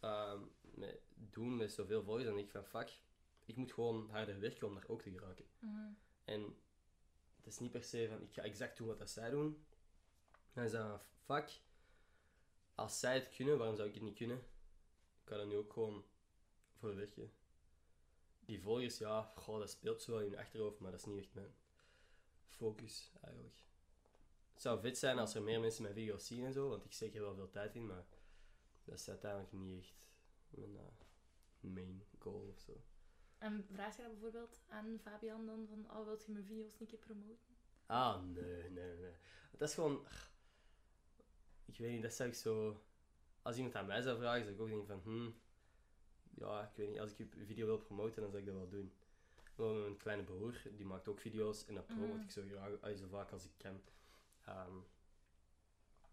ehm, met, doen met zoveel volgers, dan denk ik van fuck, ik moet gewoon harder werken om daar ook te geraken. mm, En het is niet per se van ik ga exact doen wat dat zij doen. Dan is dat fuck, als zij het kunnen, waarom zou ik het niet kunnen? Ik kan er nu ook gewoon voor werken. Die volgers, ja, goh, dat speelt zo wel in je achterhoofd, maar dat is niet echt mijn focus eigenlijk. Het zou vet zijn als er meer mensen mijn video's zien en zo, want ik steek er wel veel tijd in, maar dat is uiteindelijk niet echt mijn eh, main goal of zo. En vraag je dat bijvoorbeeld aan Fabian dan van, oh, wilt je mijn video's een keer promoten? Ah, nee, nee, nee. Dat is gewoon... Ik weet niet, dat zou ik zo... Als iemand aan mij zou vragen, zou ik ook denken van... Hmm, ja, ik weet niet. Als ik je video wil promoten, dan zou ik dat wel doen. Maar mijn kleine broer, die maakt ook video's en dat promote ik zo graag, ah, zo vaak als ik kan. Ehm,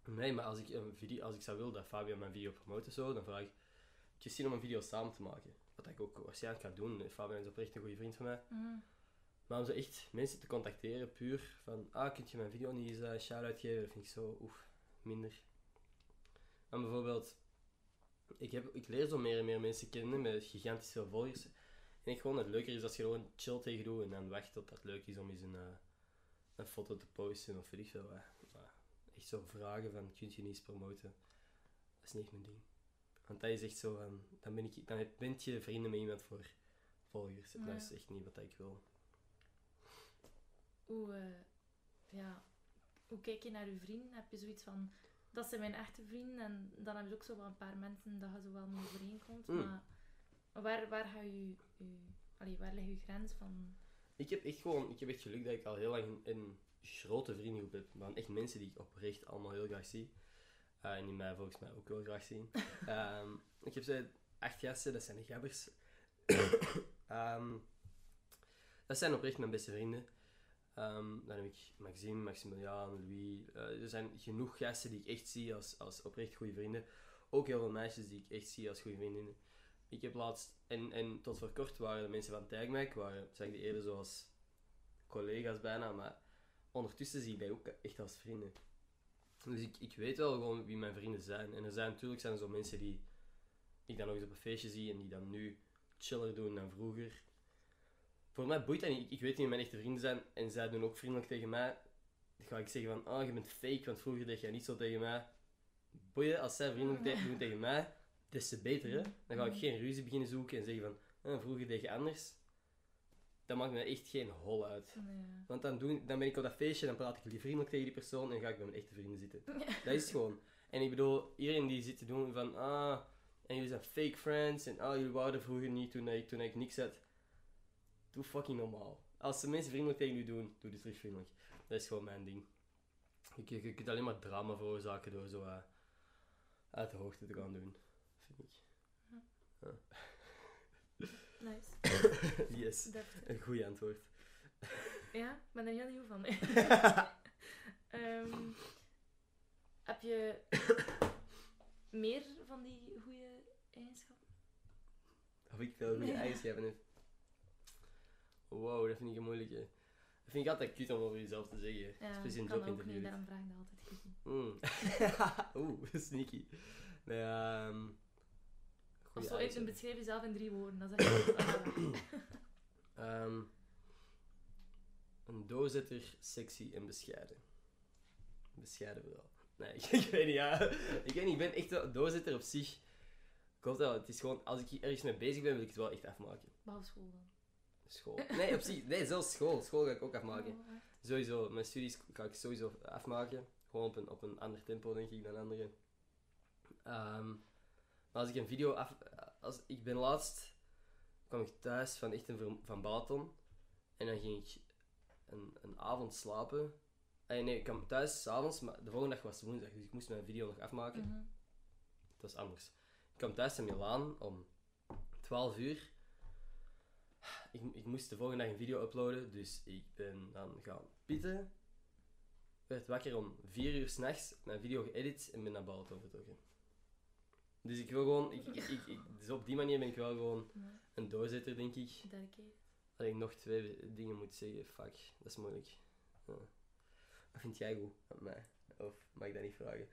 nee, maar als ik, een video, als ik zou willen dat Fabio mijn video promoten zo, dan vraag ik... Heb je zin om een video samen te maken? Wat ik ook waarschijnlijk ga doen. Fabio is oprecht een goede vriend van mij. Mm, Maar om zo echt mensen te contacteren, puur van, ah, kun je mijn video niet eens een shout-out geven? Dat vind ik zo, oef, minder. En bijvoorbeeld, ik, heb, ik leer zo meer en meer mensen kennen met gigantisch veel volgers. En ik gewoon het leuker is als je gewoon chill tegen doet en dan wacht tot dat leuk is om eens een, eh, een foto te posten of weet ik veel echt zo vragen van, kun je niet eens promoten? Dat is niet echt mijn ding. Want dat is echt zo van, dan ben, ik, dan ben je vrienden met iemand voor volgers. En dat is echt niet wat ik wil. hoe, eh, ja, hoe kijk je naar je vrienden? Heb je zoiets van, dat zijn mijn echte vrienden en dan heb je ook zo wel een paar mensen dat je zo wel mee overeenkomt. Mm. Maar waar, waar, ga je, je, allee, waar ligt je grens van? Ik heb echt gewoon, ik heb echt geluk dat ik al heel lang een, grote vriendengroep heb. Van echt mensen die ik oprecht allemaal heel graag zie. Eh, en die mij volgens mij ook wel graag zien. Ehm, ik heb zo acht gasten, dat zijn de gabbers. Ehm, dat zijn oprecht mijn beste vrienden. Ehm, dan heb ik Maxime, Maximiliaan, Louis. Eh, er zijn genoeg gasten die ik echt zie als, als oprecht goede vrienden. Ook heel veel meisjes die ik echt zie als goede vriendinnen. Ik heb laatst, en, en tot voor kort waren de mensen van Tagmac, waren, zeg die eerder zoals collega's bijna, maar ondertussen zie ik mij ook echt als vrienden. Dus ik, ik weet wel gewoon wie mijn vrienden zijn. En er zijn natuurlijk zijn zo mensen die ik dan nog eens op een feestje zie en die dan nu chiller doen dan vroeger. Voor mij boeit dat niet. Ik, ik weet niet wie mijn echte vrienden zijn en zij doen ook vriendelijk tegen mij. Dan ga ik zeggen van, ah, je bent fake, want vroeger deed jij niet zo tegen mij. Boeien, als zij vriendelijk te- doen tegen mij, des te beter, hè. Dan ga ik geen ruzie beginnen zoeken en zeggen van, ah, vroeger deed je anders. Dat maakt me echt geen hol uit. Nee. Want dan, doen, dan ben ik op dat feestje, dan praat ik die vriendelijk tegen die persoon en ga ik bij mijn echte vrienden zitten. Dat is gewoon. En ik bedoel, iedereen die zit te doen van, ah, en jullie zijn fake friends, en ah, jullie waren vroeger niet toen ik, toen ik niks had. Doe fucking normaal. Als de mensen vriendelijk tegen u doen, doe dus terug vriendelijk. Dat is gewoon mijn ding. Je, kunt alleen maar drama veroorzaken door zo eh, uit de hoogte te gaan doen, vind ik. Nice. yes, Deftig. een goede antwoord. Ja, ik ben er heel nieuw van. Ehm, heb je meer van die goede eigenschappen? Of ik veel goede eigenschappen heb. Wow, dat vind ik een moeilijke. Dat vind ik altijd cute om over jezelf te zeggen. Ja, Speciaal in kan ook jobinterviews. niet, daarom vraag ik dat altijd goed. Mm. Oeh, sneaky. Nee, ehm Of goeie zo, eigenschappen. beschrijf jezelf in drie woorden. Dat is echt... Ehm, een doorzetter, sexy en bescheiden. Bescheiden vooral. Nee, ik, ik weet niet, ja. Ik weet niet, ik ben echt een doorzetter op zich. Ik hoop wel, het is gewoon, als ik hier ergens mee bezig ben, wil ik het wel echt afmaken. Behalve school dan. School. Nee, op zich, nee, zelfs school. School ga ik ook afmaken. Oh? Sowieso, mijn studies ga ik sowieso afmaken. Gewoon op een, op een ander tempo, denk ik, dan anderen. Ehm, maar als ik een video af... Als, ik ben laatst... Kwam ik thuis van echt een van Balaton. En dan ging ik een, een avond slapen. Eh, nee, ik kwam thuis s'avonds, maar de volgende dag was woensdag, dus ik moest mijn video nog afmaken. Mhm. Het was anders. Ik kwam thuis in Milaan om 12 uur. Ik, ik moest de volgende dag een video uploaden, dus ik ben dan gaan pitten. Werd wakker om 4 uur s'nachts, mijn video geëdit en ben naar Balaton vertrokken. Dus ik wil gewoon, ik, ik, ik, ik- dus op die manier ben ik wel gewoon een doorzetter, denk ik. Dat ik nog twee dingen moet zeggen, fuck, dat is moeilijk. Ja. Wat vind jij goed aan mij? Of mag ik dat niet vragen?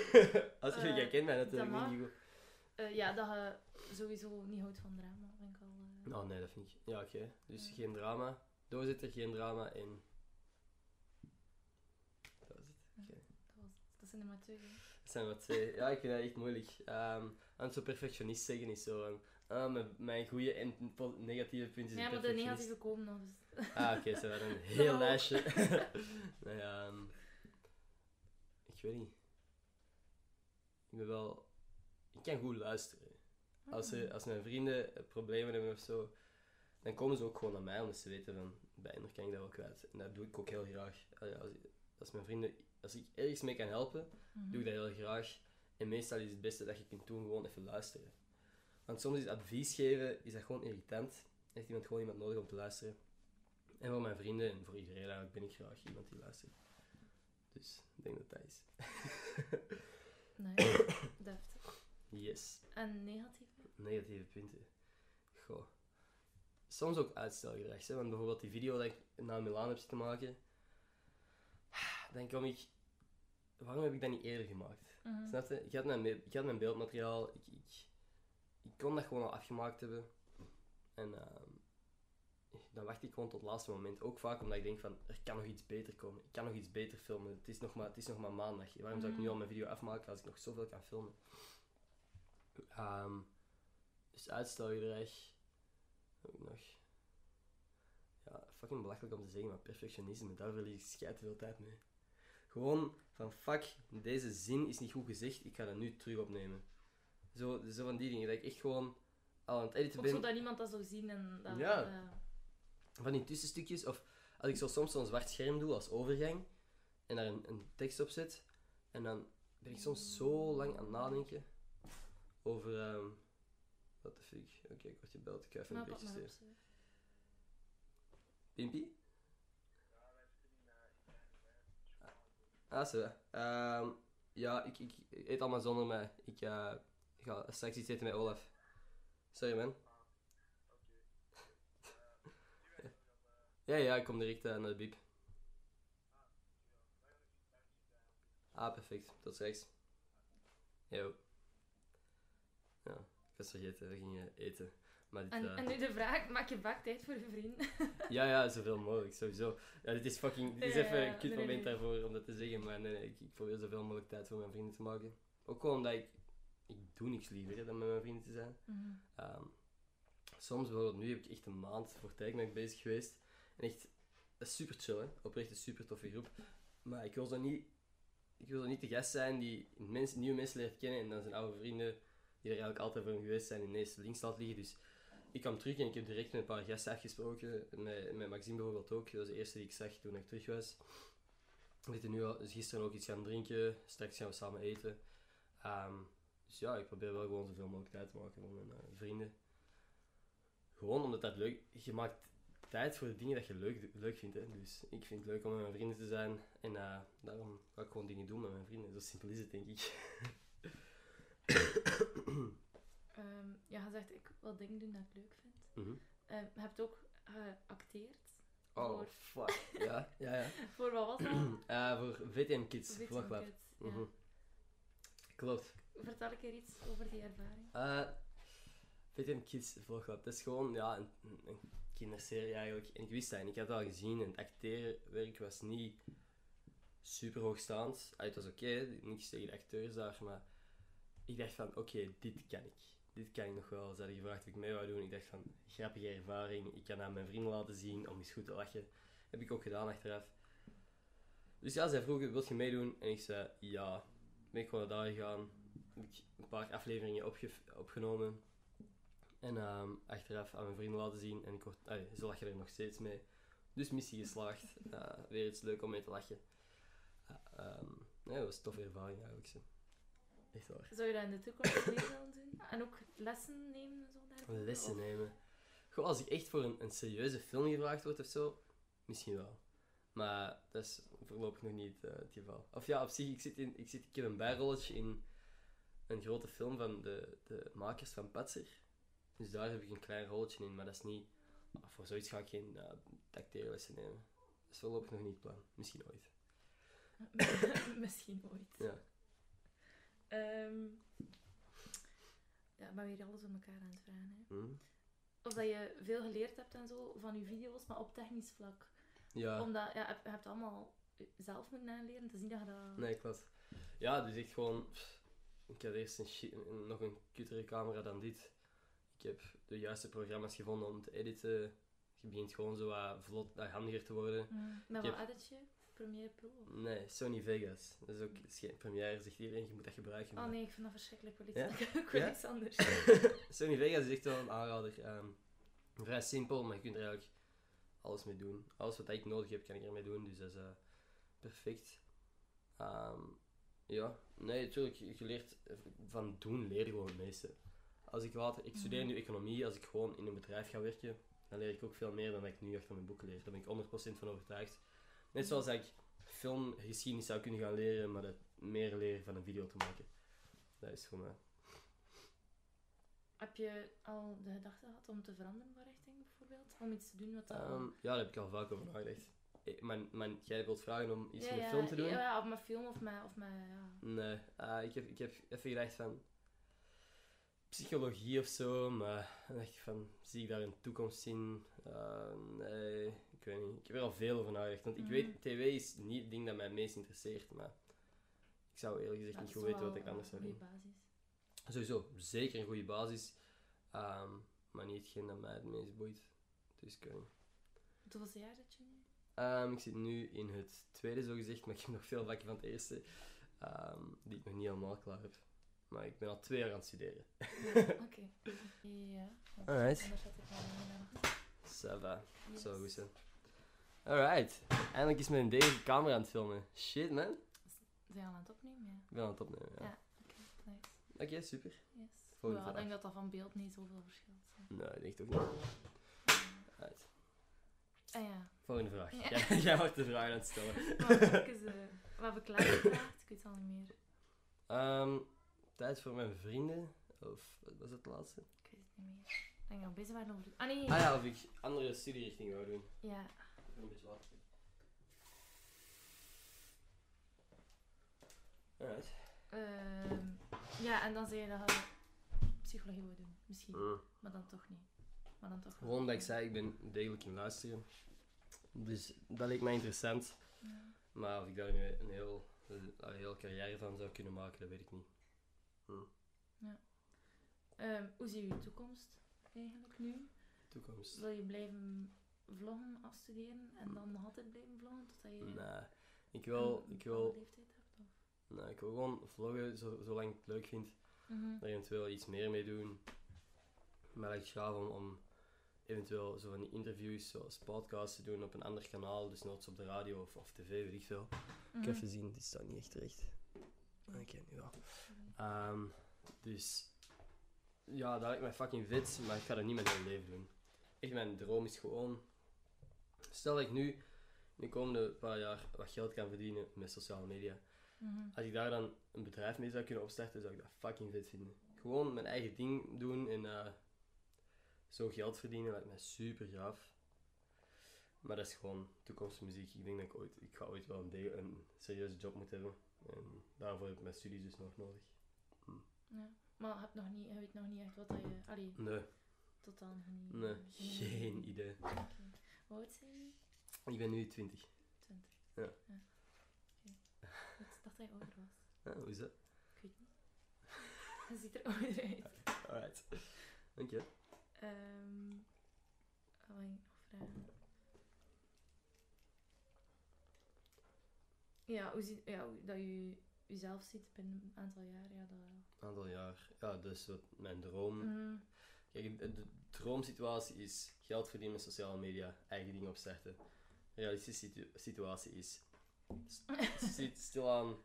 Als je Eh, jij kent mij natuurlijk dat niet goed. Eh, ja, dat je sowieso niet houdt van drama, vind ik al... Oh nee, dat vind ik. Ja, oké. Dus Ja. geen drama. Doorzitter, geen drama en. Dat was het. dat, was, dat zijn er maar twee. hè. Dat zijn wat twee. Ja, ik vind dat echt moeilijk. Ehm aan zo perfectionist zeggen is zo. van, ah, mijn, mijn goede en negatieve punten Ja, zijn maar de negatieve komen nog. Dus. Ah, oké, ze waren een heel lijstje. nou ja, ehm, ik weet niet. Ik ben wel. Ik kan goed luisteren. Als, er, als mijn vrienden problemen hebben of zo, dan komen ze ook gewoon naar mij omdat ze weten van bij kan ik dat wel kwijt. En dat doe ik ook heel graag. Als, als mijn vrienden, als ik ergens mee kan helpen, Mhm. doe ik dat heel graag. En meestal is het beste dat je kunt doen gewoon even luisteren. Want soms is advies geven is dat gewoon irritant. Heeft iemand gewoon iemand nodig om te luisteren. En voor mijn vrienden en voor iedereen eigenlijk ben ik graag iemand die luistert. Dus ik denk dat dat is. Nee, deftig. Yes. En negatieve? Negatieve punten. Goh. Soms ook uitstelgedrag. Hè? Want bijvoorbeeld die video dat ik naar Milaan heb zitten maken. Dan kom ik... Waarom heb ik dat niet eerder gemaakt? Mhm. Snap je? Ik had mijn, ik had mijn beeldmateriaal. Ik, ik, ik kon dat gewoon al afgemaakt hebben. En ehm, dan wacht ik gewoon tot het laatste moment. Ook vaak omdat ik denk van, er kan nog iets beter komen. Ik kan nog iets beter filmen. Het is nog maar, het is nog maar maandag. Waarom zou ik nu Mhm. al mijn video afmaken als ik nog zoveel kan filmen? Ehm, dus uitstelgedrag. Ook nog. Ja, fucking belachelijk om te zeggen, maar perfectionisme, daar verlies ik schijt veel tijd mee. Gewoon van fuck, deze zin is niet goed gezegd, ik ga dat nu terug opnemen. Zo, zo van die dingen, dat ik echt gewoon al aan het editen Ook ben. zodat niemand dat zou zien en dat... Ja. Van die tussenstukjes, of als ik zo soms zo'n zwart scherm doe als overgang en daar een, een tekst op zet, en dan ben ik soms zo lang aan het nadenken over. ehm wat de fuck. Oké, ik word gebeld, ik ga even een berichtje maar op, sturen. zeg. Pimpy? Ah, zo. Ehm, ja, ik, ik eet allemaal zonder mij. Ik eh, ga straks iets eten met Olaf. Sorry, man. ja, ja, ik kom direct eh, naar de biep. Ah, perfect. Tot straks. Yo. Ja, was vergeten, we gingen eten. Maar dit, En, eh, en nu de vraag, maak je vaak tijd voor je vrienden? ja, ja, zoveel mogelijk, sowieso. Ja, dit is fucking... Dit is even ja, een kut nee, moment nee. daarvoor om dat te zeggen, maar nee, nee, ik, ik probeer zoveel mogelijk tijd voor mijn vrienden te maken. Ook gewoon omdat ik... Ik doe niks liever hè, dan met mijn vrienden te zijn. Ehm, soms, bijvoorbeeld nu, heb ik echt een maand voor Tijgmerk bezig geweest. En echt, dat is super chill, hè. Oprecht een super toffe groep. Maar ik wil zo niet... Ik wil zo niet de gast zijn die mensen, nieuwe mensen leert kennen en dan zijn oude vrienden, die er eigenlijk altijd voor geweest zijn, ineens links laat liggen. Dus ik kwam terug en ik heb direct met een paar gasten afgesproken. Met, met Maxime bijvoorbeeld ook. Dat was de eerste die ik zag toen ik terug was. We zitten nu al, dus gisteren ook iets gaan drinken. Straks gaan we samen eten. Ehm, dus ja, ik probeer wel gewoon zoveel mogelijk tijd te maken voor mijn eh, vrienden. Gewoon omdat dat leuk... Je maakt tijd voor de dingen dat je leuk, leuk vindt. Hè. Dus ik vind het leuk om met mijn vrienden te zijn. En eh, daarom ga ik gewoon dingen doen met mijn vrienden. Zo simpel is het, denk ik. Ehm, ja, je zegt, ik wil dingen doen dat ik leuk vind. Mhm. Ehm, je hebt ook geacteerd. Oh, Voor- fuck. Ja, ja, ja. Voor wat was dat? Eh, voor VTM Kids, and Kids, ja. Mhm. Klopt. Vertel ik er iets over die ervaring? Eh VTM Kids Vloglab, dat is gewoon ja, een, kinderserie eigenlijk. En ik wist dat en ik had het al gezien en het acteerwerk was niet super hoogstaand. Ah, het was oké, niks tegen de acteurs daar, maar ik dacht van oké, dit kan ik. Dit kan ik nog wel. Ze hadden gevraagd of ik mee wou doen. Ik dacht van, grappige ervaring. Ik kan aan mijn vrienden laten zien om eens goed te lachen. Heb ik ook gedaan achteraf. Dus ja, zij vroegen, wil je meedoen? En ik zei, ja. Ben ik gewoon naar daar gegaan. Heb ik een paar afleveringen opge- opgenomen. En ehm, achteraf aan mijn vrienden laten zien. En ik word, ze lachen er nog steeds mee. Dus missie geslaagd. Uh, weer iets leuk om mee te lachen. Uh, um, nee, dat was een toffe ervaring eigenlijk. Zo. Echt waar. Zou je dat in de toekomst weer willen doen? En ook lessen nemen en zo daarvoor? Lessen Of- nemen. Goh, als ik echt voor een, een serieuze film gevraagd word of zo, misschien wel. Maar dat is voorlopig nog niet eh, het geval. Of ja, op zich, ik, zit in, ik, zit, ik heb een bijrolletje in een grote film van de, de makers van Patser. Dus daar heb ik een klein rolletje in, maar dat is niet... ah, voor zoiets ga ik geen uh, tacteerlessen nemen. Dat is voorlopig nog niet het plan. Misschien ooit. Misschien ooit. Ja. Ehm, ja, ik ben weer alles op elkaar aan het vragen. Hè. Hm? Of dat je veel geleerd hebt en zo van je video's, maar op technisch vlak. Ja. Omdat ja, je hebt- allemaal zelf moeten aanleren. Het is niet dat je dat... Nee, klopt. Ja, dus echt gewoon... Ik had eerst een nog een kutere camera dan dit. Ik heb de juiste programma's gevonden om te editen. Je begint gewoon zo wat vlot, handiger te worden. Mm. Met Ik wat heb- edit je? Premiere Pro? of- Nee, Sony Vegas. Dat is ook is geen première, zegt iedereen, je moet dat gebruiken. Oh nee, ik vind dat verschrikkelijk. Ik wil Ja? ik wil Ja? iets anders. Sony Vegas is echt wel een aanrader. Ehm, vrij simpel, maar je kunt er eigenlijk alles mee doen. Alles wat ik nodig heb, kan ik ermee doen. Dus dat is eh, perfect. Ehm, ja, nee, natuurlijk, je leert eh, van doen, leer je gewoon het meeste. Als ik later, ik studeer nu economie, als ik gewoon in een bedrijf ga werken, dan leer ik ook veel meer dan dat ik nu achter mijn boeken leer. Daar ben ik 100% van overtuigd. Net zoals dat ik filmgeschiedenis zou kunnen gaan leren, maar dat meer leren van een video te maken. Dat is voor mij. Heb je al de gedachte gehad om te veranderen van richting bijvoorbeeld? Om iets te doen wat dat... Ehm, ja, daar heb ik al vaak over nagedacht. Eh, Maar, maar jij wilt vragen om iets ja, met ja, film te doen? Ja, of met film of met... Of met ja. Nee, Ah, ik, heb, ik heb even gedacht van psychologie of zo, maar dan dacht ik van, zie ik daar een toekomst in? Ah, nee, ik weet niet. Ik heb er al veel over nagedacht, want ik Mhm. weet, tv is niet het ding dat mij het meest interesseert, maar ik zou eerlijk gezegd Ja, niet dat goed weten wat ik anders zou doen. goede basis. Sowieso, zeker een goede basis, ehm, maar niet hetgeen dat mij het meest boeit. Dus ik weet niet. Hoeveelste jaar zit je nu? Ehm, ik zit nu in het tweede, zo gezegd, maar ik heb nog veel vakken van het eerste ehm, die ik nog niet helemaal klaar heb. Maar ik ben al twee jaar aan het studeren. Oké. Ja. want Alright. Ça va, Yes. zo goed zijn. Alright, eindelijk is een degelijke camera aan het filmen. Shit man, Zijn we aan het opnemen? Ja. ik ben aan het opnemen. Ja. Ja. Oké, nice. Oké, super. Yes. Volgende ik denk dat dat van beeld niet zoveel verschilt. zo. Nee, ik denk toch niet. Alright. Ah ja. Volgende vraag. Ja. Jij, jij mag de vraag aan het stellen. Maar even, eh, wat heb ik? Ik weet het al niet meer. Ehm, tijd voor mijn vrienden. Of wat was het laatste? Ik weet het niet meer. Ik denk dat we bezig waren over... Ah nee. Ah ja, of ik andere studierichtingen wou doen. Ja. Alright. Ehm, ja, en dan zei je dat je psychologie wil doen. Misschien. Mm. Maar dan toch niet. Maar dan toch wel. Gewoon dat ik zei, ik ben degelijk in luisteren. Dus dat leek mij interessant. Ja. Maar of ik daar nu een heel, een heel carrière van zou kunnen maken, dat weet ik niet. Ehm, hoe zie je je toekomst eigenlijk nu? Toekomst. Wil je blijven vloggen, afstuderen en dan nog altijd blijven vloggen totdat je Nee. Ik wil, een ik wil, leeftijd hebt? Of? nee, ik wil gewoon vloggen zo, zolang ik het leuk vind. Mhm. Daar eventueel iets meer mee doen. Maar ik gaaf om, om eventueel zo van die interviews zoals podcasts te doen op een ander kanaal. Dus nooit op de radio of, of tv, weet ik veel. Ik Mhm. even zien, dit staat niet echt recht. Oké, nu wel. Ehm, dus ja, dat lijkt mij fucking vet, maar ik ga dat niet mijn hele leven doen. Echt, mijn droom is gewoon. Stel dat ik nu in de komende paar jaar wat geld kan verdienen met sociale media. Mhm. Als ik daar dan een bedrijf mee zou kunnen opstarten, zou ik dat fucking vet vinden. Gewoon mijn eigen ding doen en eh, zo geld verdienen lijkt mij super gaaf. Maar dat is gewoon toekomstmuziek. Ik denk dat ik ooit, ik ga ooit wel een, een serieuze job moeten hebben. En daarvoor heb ik mijn studies dus nog nodig. Ja. Maar je, hebt nog niet, je weet nog niet echt wat je... Allee, Nee, totaal nog niet... nee, geen idee. Hoe oud zijn je? Ik ben nu 20. 20. Ja. Oké. Ik dacht dat je ouder was. Ah, hoe is dat? Ik weet niet. Je ziet er ouder uit. Alright. Dank je. Ehm wat wil ik nog vragen? Ja, hoe ziet, ja, dat je jezelf ziet binnen een aantal jaar? Ja, dat... Een aantal jaar. Ja, dus wat mijn droom. Mhm. Kijk, de, de droomsituatie is geld verdienen met sociale media, eigen dingen opstarten. De realistische situ- situatie is st- st- stilaan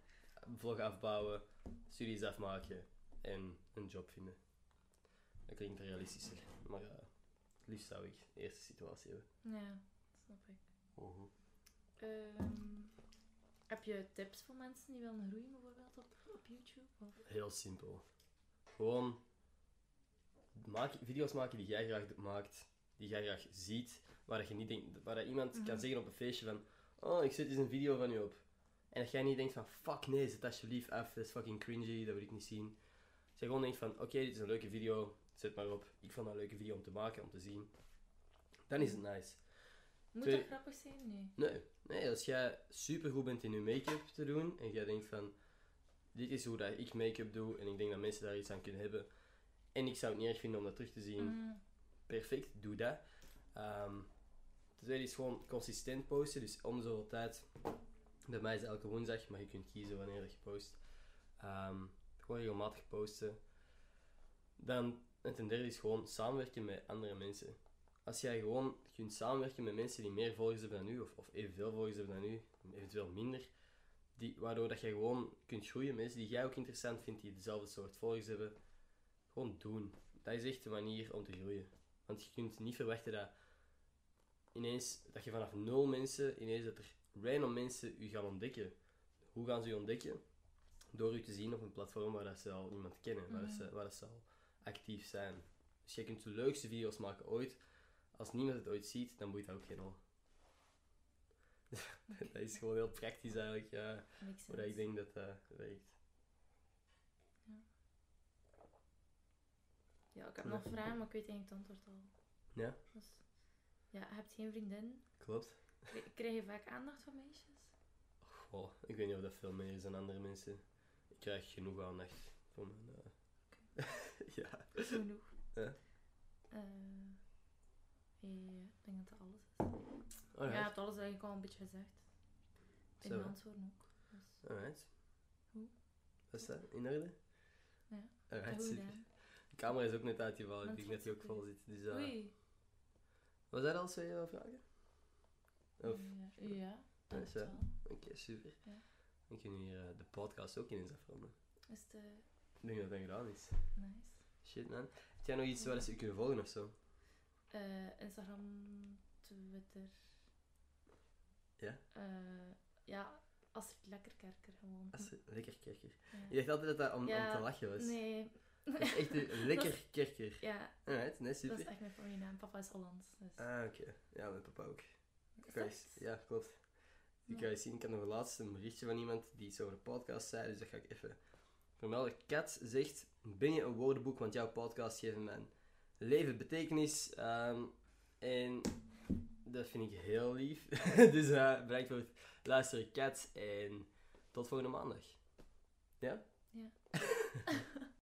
vlog afbouwen, studies afmaken en een job vinden. Dat klinkt realistischer, maar het liefst zou ik de eerste situatie hebben. Ja, snap ik. Mhm. Ehm, heb je tips voor mensen die willen groeien, bijvoorbeeld op, op YouTube? Of? Heel simpel. Gewoon maak, video's maken die jij graag maakt, die jij graag ziet, waar je niet denkt, waar iemand kan Mhm. zeggen op een feestje van, oh, ik zet eens een video van u op. En dat jij niet denkt van, fuck nee, zet alsjeblieft af, dat is fucking cringy, dat wil ik niet zien. Dat je gewoon denkt van, oké, dit is een leuke video, zet maar op. Ik vond dat een leuke video om te maken, om te zien. Dan is het nice. Moet Twee- dat grappig zijn? Nee. Nee, nee, als jij super goed bent in je make-up te doen en jij denkt van dit is hoe dat ik make-up doe en ik denk dat mensen daar iets aan kunnen hebben en ik zou het niet erg vinden om dat terug te zien, Mm, perfect, doe dat. Ehm de tweede is gewoon consistent posten, dus om zoveel tijd. Bij mij is het elke woensdag, maar je kunt kiezen wanneer dat je post. Ehm, gewoon regelmatig posten. Dan, en ten derde is gewoon samenwerken met andere mensen. Als jij gewoon kunt samenwerken met mensen die meer volgers hebben dan u, of, of evenveel volgers hebben dan u, eventueel minder, die, waardoor dat jij gewoon kunt groeien, mensen die jij ook interessant vindt, die dezelfde soort volgers hebben, gewoon doen. Dat is echt de manier om te groeien. Want je kunt niet verwachten dat ineens, dat je vanaf nul mensen, ineens dat er random mensen u gaan ontdekken. Hoe gaan ze u ontdekken? Door u te zien op een platform waar dat ze al iemand kennen, waar, dat ze, waar dat ze al actief zijn. Dus je kunt de leukste video's maken ooit. Als niemand het ooit ziet, dan boeit dat ook geen hol. dat is gewoon heel praktisch eigenlijk, ja, hoe dat ik denk dat dat werkt. Ja, ik heb nog vragen, maar ik weet eigenlijk het antwoord al. Ja, Dus, ja, je hebt geen vriendin. klopt. Kri- Krijg je vaak aandacht van meisjes? Goh, ik weet niet of dat veel meer is dan andere mensen. Ik krijg genoeg aandacht van mijn... eh, ja. Genoeg. Ja. Eh, ja, ik denk dat dat alles is. Alright. Ja, je hebt alles eigenlijk al een beetje gezegd. In de antwoorden ook. Dus, Alright. Hoe? Is dat? In orde? Ja. Alright, super. De camera is ook net uitgevallen. Ik denk dat hij ook vol is zit. Dus, Oei. was dat al twee eh, vragen? Of? Ja, dat wel. Oké, super. Ja. Dan kunnen we hier eh, de podcast ook ineens afronden. Is eh, Ik denk dat dat gedaan is. nice? Shit, man. Heb jij nog iets waar ze kunnen volgen of zo? Instagram, Twitter. Ja? Eh, ja, als het lekker kerker gewoon. Als ze- lekker kerker. Ja. Je dacht altijd dat dat om, Ja, om te lachen was. Nee. Dat is echt een lekker kerker. Ja, Alright, nee, dat super. is echt mijn familienaam. Papa is Hollands. Dus. Ah, oké. Ja, mijn papa ook. Is dat? ja, klopt. Ik Ja. kan je zien, ik had nog laatst een berichtje van iemand die iets over de podcast zei, dus dat ga ik even vermelden. Kat zegt, ben je een woordenboek, want jouw podcast geeft mijn leven betekenis. Ehm, en dat vind ik heel lief. dus eh bedankt voor het luisteren, Kat. En tot volgende maandag. Ja? Ja.